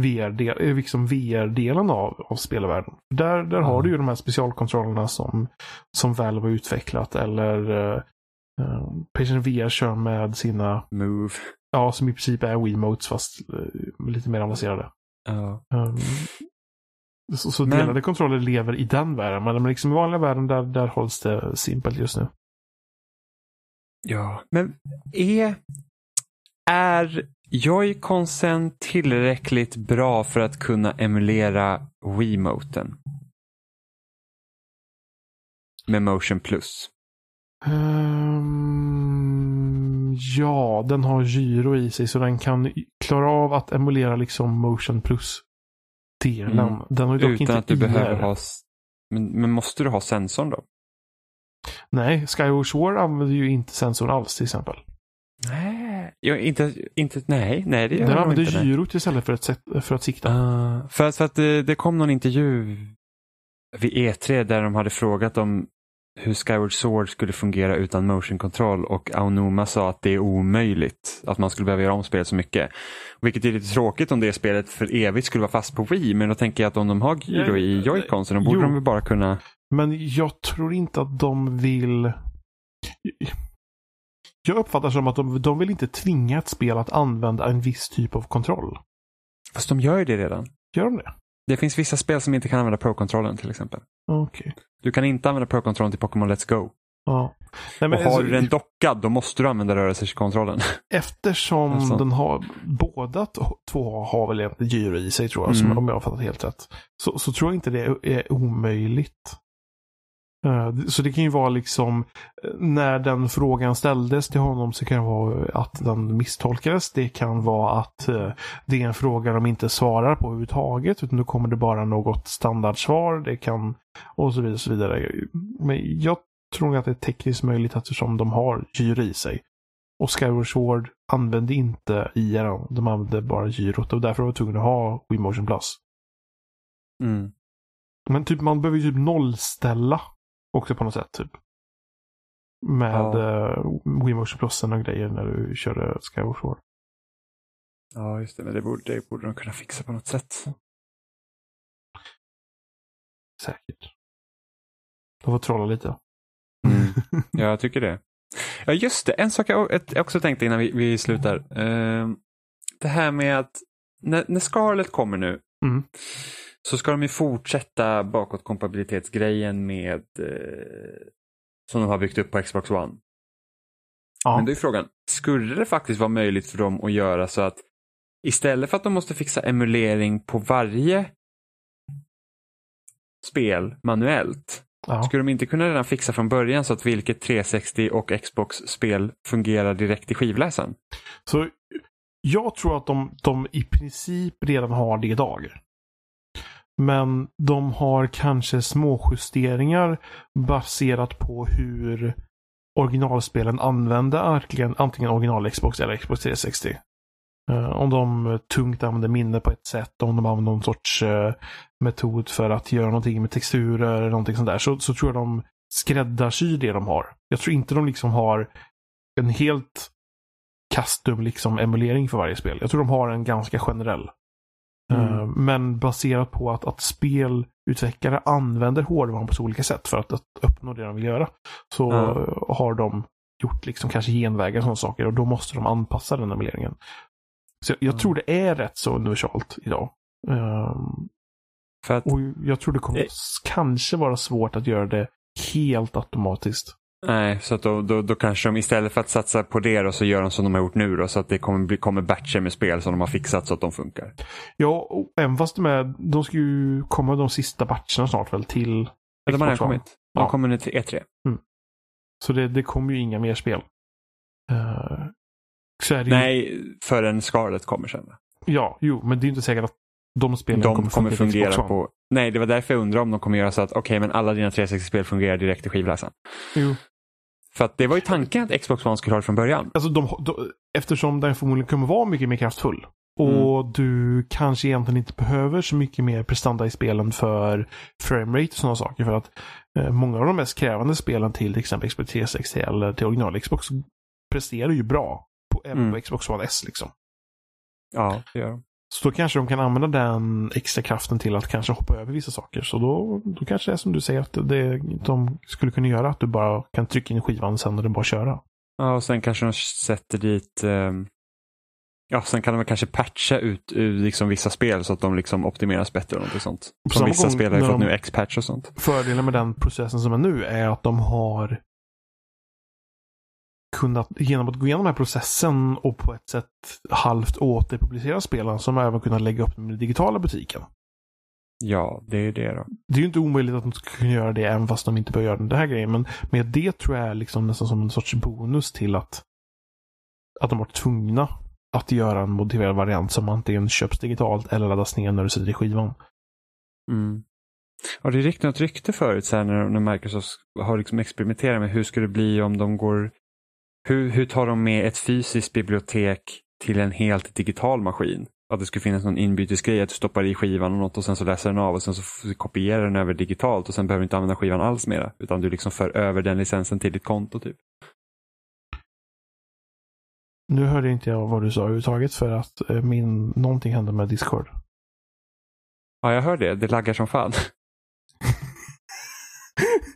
VR-del, eh, liksom VR-delen av, av spelvärlden. Där, där mm. har du ju de här specialkontrollerna som, som Valve har utvecklat eller uh, Patient VR kör med sina Move. Ja, som i princip är Wiimotes fast uh, lite mer avancerade. Ja. Um, så, så men... delade kontroller lever i den världen, men liksom i vanliga världen där, där hålls det simpelt just nu. Ja, men är, är Joy-Consen tillräckligt bra för att kunna emulera Wiimoten? Med Motion Plus? Um, ja, den har gyro i sig så den kan klara av att emulera liksom Motion Plus-delen. Mm. Den har ju dock Utan inte att du behöver ha... Men, men måste du ha sensorn då? Nej, Skyward Sword använder ju inte sensorn alls till exempel. Nej, jag, inte, inte, nej, nej det gör Den använder inte gyrot istället för att, för att sikta. Uh, för, för att det, det, kom någon intervju vid E3 där de hade frågat om hur Skyward Sword skulle fungera utan motion control och Aonuma sa att det är omöjligt att man skulle behöva göra om spelet så mycket. Vilket är lite tråkigt om det spelet för evigt skulle vara fast på Wii men då tänker jag att om de har gyro i Joy-Con så då borde jo, de väl bara kunna... Men jag tror inte att de vill... Jag uppfattar som att de, de vill inte tvinga ett spel att använda en viss typ av kontroll. Fast de gör ju det redan. Gör de det? Det finns vissa spel som inte kan använda Pro-kontrollen till exempel. Okay. Du kan inte använda Pro-kontrollen till Pokémon Let's Go. Ja. Nej, men och har alltså, du den dockad då måste du använda rörelsekontrollen. Eftersom alltså. den har, båda två har väl egentligen gyro i sig tror jag, mm. om jag har fattat helt rätt. Så, så tror jag inte det är omöjligt. Eh, så det kan ju vara liksom eh, när den frågan ställdes till honom så kan det vara att den misstolkades. Det kan vara att eh, det är en fråga de inte svarar på överhuvudtaget utan då kommer det bara något standardsvar. Det kan och så vidare. Och så vidare. Men jag tror att det är tekniskt möjligt eftersom de har gyro i sig. Och Skyward Sword använde inte IR, de använde bara gyrot och därför var de tvungna att ha Wii Motion Plus. Mm. Men typ man behöver ju typ nollställa Också på något sätt typ. Med ja. uh, Wiimotion Plusen och grejer när du körde Skyward Sword. Ja, just det. Men det borde, det borde de kunna fixa på något sätt. Säkert. De får trolla lite. Mm. Ja, jag tycker det. Ja, just det. En sak jag också tänkte innan vi, vi slutar. Uh, det här med att när, när Scarlett kommer nu mm så ska de ju fortsätta bakåtkompatibilitetsgrejen med eh, som de har byggt upp på Xbox One. Ja. Men då är frågan, skulle det faktiskt vara möjligt för dem att göra så att istället för att de måste fixa emulering på varje spel manuellt ja. skulle de inte kunna redan fixa från början så att vilket 360 och Xbox-spel fungerar direkt i skivläsaren? Så Jag tror att de, de i princip redan har det idag. Men de har kanske småjusteringar baserat på hur originalspelen använde antingen original Xbox eller Xbox 360. Eh, om de tungt använder minne på ett sätt, om de använder någon sorts eh, metod för att göra någonting med texturer eller någonting sånt där, så, så tror jag de skräddarsyr det de har. Jag tror inte de liksom har en helt custom liksom emulering för varje spel. Jag tror de har en ganska generell. Mm. Uh, men baserat på att, att spelutvecklare använder hårdvaran på så olika sätt för att, att uppnå det de vill göra. Så mm. har de gjort liksom kanske genvägar och sådana saker och då måste de anpassa den emuleringen. Så jag, jag mm. tror det är rätt så universalt idag. Um, att, och jag tror det kommer det... kanske vara svårt att göra det helt automatiskt. Nej, så att då, då, då, kanske de istället för att satsa på det då, så gör de som de har gjort nu då, så att det kommer, bli, kommer batcher med spel som de har fixat så att de funkar. Ja, och även fast de, är, de ska ju komma de sista batcherna snart väl till ja, De har redan kommit. De ja. kommer nu till E3. Mm. Så det, det kommer ju inga mer spel. Uh, ju... Nej, förrän Scarlet kommer sen. Ja, jo, men det är inte säkert att de spelen de kommer, kommer fungera på... Nej, det var därför jag undrar om de kommer göra så att okej, okay, men alla dina 360-spel fungerar direkt i skivläsaren. Jo. För att det var ju tanken att Xbox One skulle ha det från början. Alltså de, de, eftersom den förmodligen kommer vara mycket mer kraftfull. Och mm. du kanske egentligen inte behöver så mycket mer prestanda i spelen för framerate och sådana saker. För att eh, många av de mest krävande spelen till, till exempel Xbox 360 eller till original Xbox presterar ju bra. På, mm. på Xbox One S liksom. Ja, det gör de. Så då kanske de kan använda den extra kraften till att kanske hoppa över vissa saker. Så då, då kanske det är som du säger att det, de skulle kunna göra att du bara kan trycka in skivan sen och den bara köra. Ja, och sen kanske de sätter dit eh, Ja, sen kan de kanske patcha ut liksom vissa spel så att de liksom optimeras bättre. Och något sånt. Som vissa spel har ju fått nu X-patch och sånt. Fördelen med den processen som är nu är att de har kunnat, genom att gå igenom den här processen och på ett sätt halvt återpublicera spelen, som även kunnat lägga upp dem i den digitala butiken. Ja, det är det då. Det är ju inte omöjligt att de ska kunna göra det även fast de inte bör göra den här grejen. Men med det tror jag är liksom nästan som en sorts bonus till att, att de var tvungna att göra en modifierad variant som antingen köps digitalt eller laddas ner när du sätter i skivan. Mm. Ja, det är något rykte förut så här, när, när Microsoft har liksom experimenterat med hur ska det bli om de går hur, hur tar de med ett fysiskt bibliotek till en helt digital maskin? Att det skulle finnas någon inbytesgrej, att du stoppar i skivan och något och sen så läser den av och sen så kopierar den över digitalt och sen behöver du inte använda skivan alls mera. Utan du liksom för över den licensen till ditt konto typ. Nu hörde inte jag vad du sa överhuvudtaget för att eh, min, någonting hände med Discord. Ja, jag hör det. Det laggar som fan.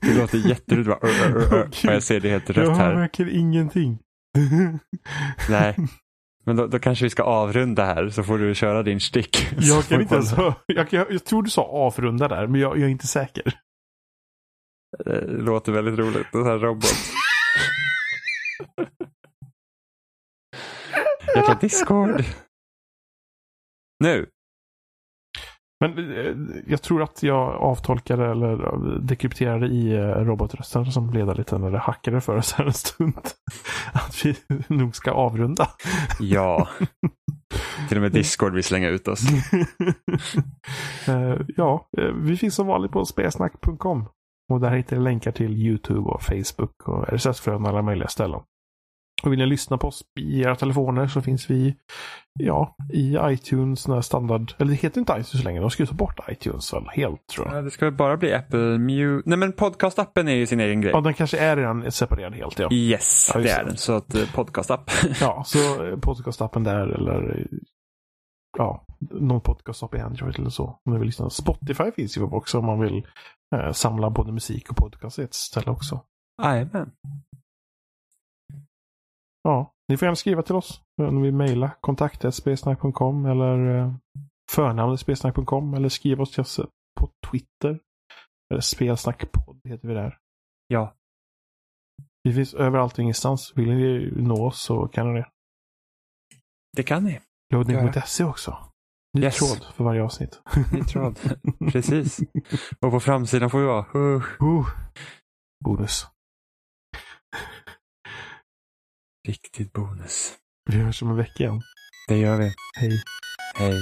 Det låter jätteroligt. Bara, ur. jag ser det helt rätt här. Jag märker ingenting. Nej, men då, då, kanske vi ska avrunda här så får du köra din stick. Jag kan inte ens jag, jag, jag tror du sa avrunda där, men jag, jag är inte säker. Det låter väldigt roligt. Det här robot. Jäkla Discord. Nu. Men eh, jag tror att jag avtolkade eller dekrypterade i eh, robotrösten som blev lite när det hackade för oss här en stund. Att vi nog ska avrunda. Ja. Till och med Discord vill slänga ut oss. Eh, ja, vi finns som vanligt på spelsnack.com. Och där hittar ni länkar till YouTube och Facebook och RSS-flöden och alla möjliga ställen. Och vill ni lyssna på oss i era telefoner så finns vi ja, i iTunes standard, eller det heter inte iTunes längre, de ska ju ta bort iTunes väl helt tror jag. Ja, det ska väl bara bli Apple Music. Nej men podcastappen är ju sin egen grej. Ja, den kanske är redan separerad helt ja. Yes, ja, det är den. Så att uh, podcastapp. ja, så uh, podcastappen där eller ja, någon podcastapp i Android eller så. Om ni vill lyssna. Spotify finns ju också om man vill uh, samla både musik och podcast i ett ställe också. Jajamän. Ja, ni får gärna skriva till oss. Om vill mejla kontaktetspelsnack.com eller eh, förnamnet spelsnack.com eller skriva oss till oss på Twitter. Eller spelsnackpodd heter vi där. Ja. Vi finns överallt och ingenstans. Vill ni nå oss så kan ni det. Det kan ni. Loading.se också. Ny yes. tråd för varje avsnitt. Ny tråd, precis. Och på framsidan får vi vara... Uh. Uh. Bonus. Riktigt bonus. Vi hörs om en vecka igen. Det gör vi. Hej. Hej.